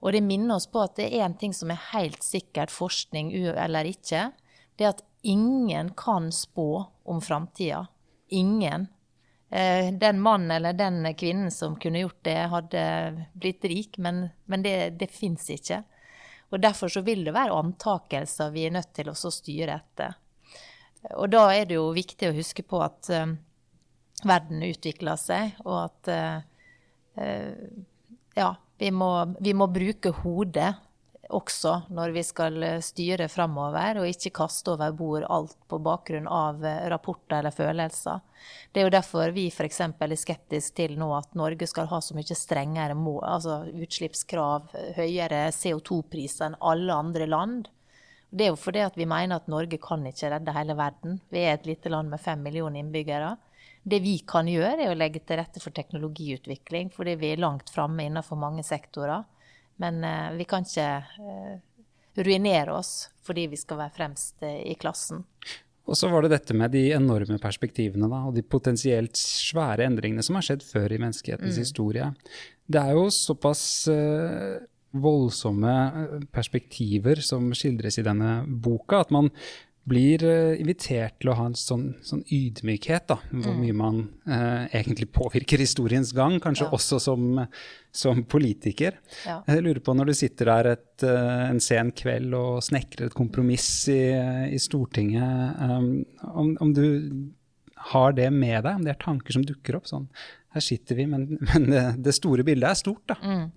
Og det minner oss på at det er en ting som er helt sikkert, forskning eller ikke. Det er at ingen kan spå om framtida. Ingen. Eh, den mannen eller den kvinnen som kunne gjort det, hadde blitt rik, men, men det, det fins ikke. Og Derfor så vil det være antakelser vi er nødt til å styre etter. Og da er det jo viktig å huske på at uh, verden utvikler seg, og at uh, ja, vi må, vi må bruke hodet også når vi skal eh, styre framover, og ikke kaste over bord alt på bakgrunn av eh, rapporter eller følelser. Det er jo derfor vi f.eks. er skeptiske til nå at Norge skal ha så mye strengere mål, altså utslippskrav, høyere CO2-priser enn alle andre land. Det er jo fordi vi mener at Norge kan ikke redde hele verden. Vi er et lite land med fem millioner innbyggere. Det vi kan gjøre, er å legge til rette for teknologiutvikling, fordi vi er langt framme innenfor mange sektorer. Men uh, vi kan ikke uh, ruinere oss fordi vi skal være fremst uh, i klassen. Og så var det dette med de enorme perspektivene da, og de potensielt svære endringene som har skjedd før i menneskehetens mm. historie. Det er jo såpass voldsomme perspektiver som skildres i denne boka, at man blir uh, invitert til å ha en sånn, sånn ydmykhet, da, hvor mm. mye man eh, egentlig påvirker historiens gang, kanskje ja. også som, som politiker. Ja. Jeg lurer på, når du sitter der et, uh, en sen kveld og snekrer et kompromiss i, i Stortinget, um, om, om, du har det med deg, om det er tanker som dukker opp sånn her sitter vi, men, men det, det, store bildet er stort, da. Mm,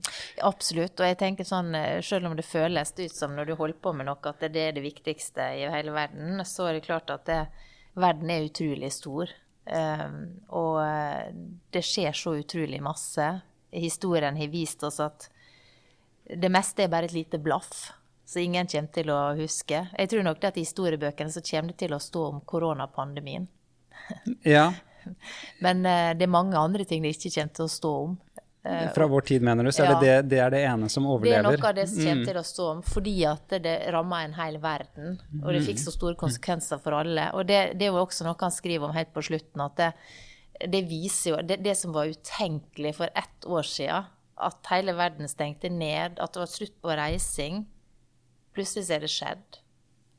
absolutt. Og jeg tenker sånn, eh, selv om det føles ut som når du holder på med noe, at det er det viktigste i hele verden, så er det klart at det, verden er utrolig stor. Um, og eh, det skjer så utrolig masse. Historien har vist oss at det meste er bare et lite blaff. Så ingen kommer til å huske. Jeg tror nok at i historiebøkene så kommer det til å stå om koronapandemien. ja, Men uh, det er mange andre ting det ikke kommer til å stå om. Uh, Fra vår tid, mener du? Så ja, er det, det, det, er det ene som overlever? Det er noe av det som kommer mm. til å stå om, fordi at det rammer en hel verden. Og det fikk så store konsekvenser for alle. Og det, det er jo også noe han skriver om helt på slutten, at det, det viser jo det, det, som var utenkelig for ett år siden, at hele verden stengte ned, at det var slutt på reising. Plutselig er det skjedd.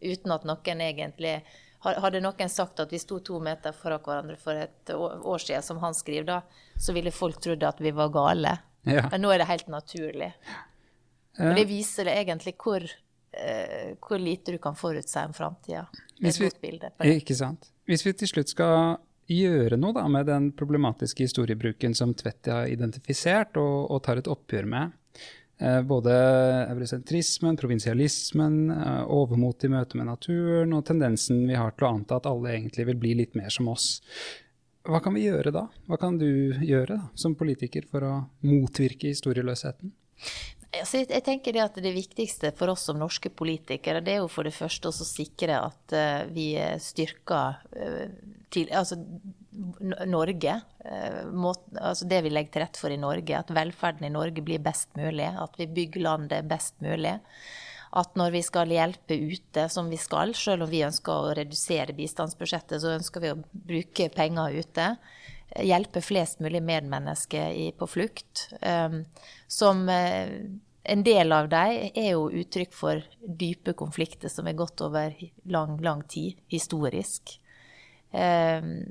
Uten at noen egentlig hadde noen sagt at vi sto to meter fra hverandre for et år siden, som han skriver, da, så ville folk trodd at vi var gale. Ja. Men nå er det helt naturlig. Og det viser egentlig hvor, eh, hvor lite du kan forutse om framtida. Sant. Hvis vi til slutt skal gjøre noe da, med den problematiske historiebruken som Tvedt har identifisert og, og tar et oppgjør med, både eurosentrismen, provinsialismen, eh, overmot i møte med naturen og tendensen vi har til å anta at alle egentlig vil bli litt mer som oss. Hva kan vi gjøre da? Hva kan du gjøre da, som politiker for å motvirke historieløsheten? Altså, jeg tenker Det at det viktigste for oss som norske politikere, det er jo for det første å sikre at uh, vi styrker til, altså, Norge. Må, altså det vi legger til rette for i Norge. At velferden i Norge blir best mulig. At vi bygger landet best mulig. At når vi skal hjelpe ute, som vi skal, selv om vi ønsker å redusere bistandsbudsjettet, så ønsker vi å bruke penger ute hjelpe flest mulig medmennesker på flukt. Um, som en del av dem er jo uttrykk for dype konflikter som er gått over lang, lang tid, historisk. Um,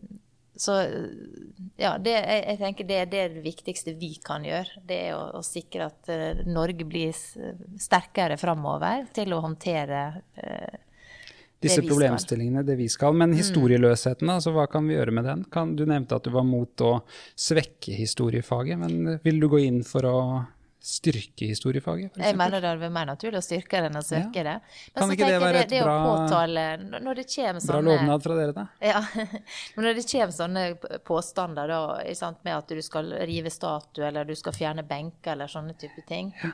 så ja, det, jeg, jeg, tenker det, det, er det viktigste vi kan gjøre. Det er å, å sikre at uh, Norge blir sterkere framover til å håndtere uh, disse problemstillingene, det vi skal. Men mm. historieløsheten, altså, hva kan vi gjøre med den? Kan, du nevnte at du var mot å svekke historiefaget, men vil du gå inn for å styrke historiefaget? Jeg mener det er mer naturlig å styrke det enn å søke ja. det. Men kan ikke det være et bra, påtale, sånne, bra lovnad fra dere, da? Ja, men når det kommer sånne påstander da, sant, med at du skal rive statue, eller du skal fjerne benker, eller sånne type ting, ja.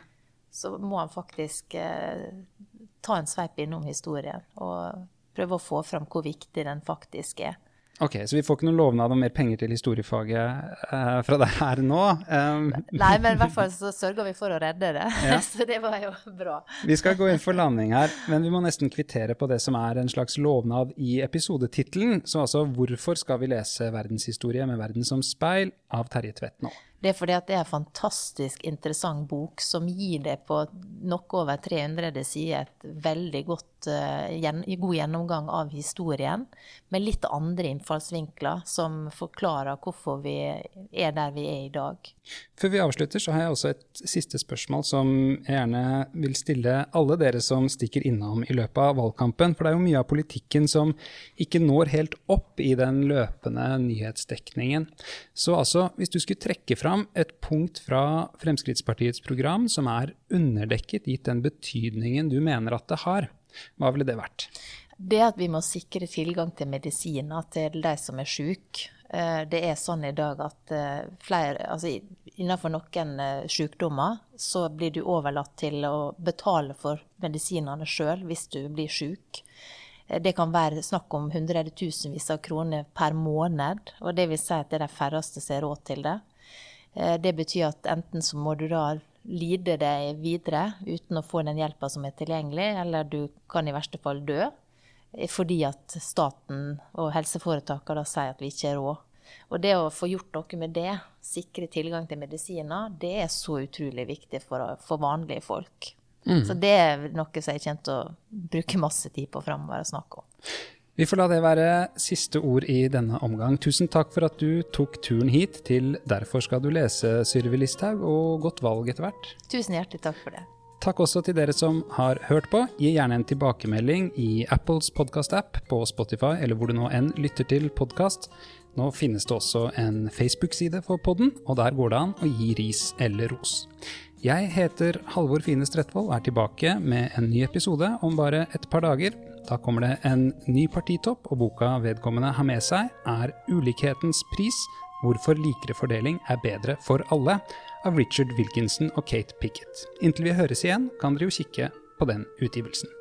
så må han faktisk eh, ta en sveip innom historien og prøve å få fram hvor viktig den faktisk er. Ok, Så vi får ikke noen lovnad om mer penger til historiefaget uh, fra deg her nå? Um. Nei, men i hvert fall så sørger vi for å redde det. Ja. så det var jo bra. vi skal gå inn for landing her, men vi må nesten kvittere på det som er en slags lovnad i episodetittelen. Så altså, hvorfor skal vi lese verdenshistorie med verden som speil av Terje Tvedt nå? Det er fordi at det er en fantastisk interessant bok som gir deg på noe over 300 sider et veldig godt, uh, god gjennomgang av historien, med litt andre innfallsvinkler som forklarer hvorfor vi er der vi er i dag. Før vi avslutter, så har jeg også et siste spørsmål som jeg gjerne vil stille alle dere som stikker innom i løpet av valgkampen. For det er jo mye av politikken som ikke når helt opp i den løpende nyhetsdekningen. Så altså, hvis du skulle trekke fram et punkt fra Fremskrittspartiets program som er underdekket, gitt den betydningen du mener at det har, hva ville det vært? Det at vi må sikre tilgang til medisiner til de som er syke. Eh, det er sånn i dag at eh, flere, altså innenfor noen eh, sykdommer så blir du overlatt til å betale for medisinene sjøl hvis du blir syk. Det kan være snakk om hundretusenvis av kroner per måned, og det vil si at det er de færreste som har råd til det. Det betyr at enten så må du da lide deg videre uten å få den hjelpa som er tilgjengelig, eller du kan i verste fall dø fordi at staten og helseforetakene sier at vi ikke har råd. Og det å få gjort noe med det, sikre tilgang til medisiner, det er så utrolig viktig for, for vanlige folk. Mm. Så det er noe som jeg kommer til å bruke masse tid på framover å snakke om. Vi får la det være siste ord i denne omgang. Tusen takk for at du tok turen hit til Derfor skal du lese, Syrvi Listhaug, og godt valg etter hvert. Tusen hjertelig takk for det. Takk også til dere som har hørt på. Gi gjerne en tilbakemelding i Apples podkast-app, på Spotify eller hvor du nå enn lytter til podkast. Nå finnes det også en Facebook-side for podden, og der går det an å gi ris eller ros. Jeg heter Halvor Fine Stretvold og er tilbake med en ny episode om bare et par dager. Da kommer det en ny partitopp, og boka vedkommende har med seg, er 'Ulikhetens pris hvorfor likere fordeling er bedre for alle' av Richard Wilkinson og Kate Pickett. Inntil vi høres igjen, kan dere jo kikke på den utgivelsen.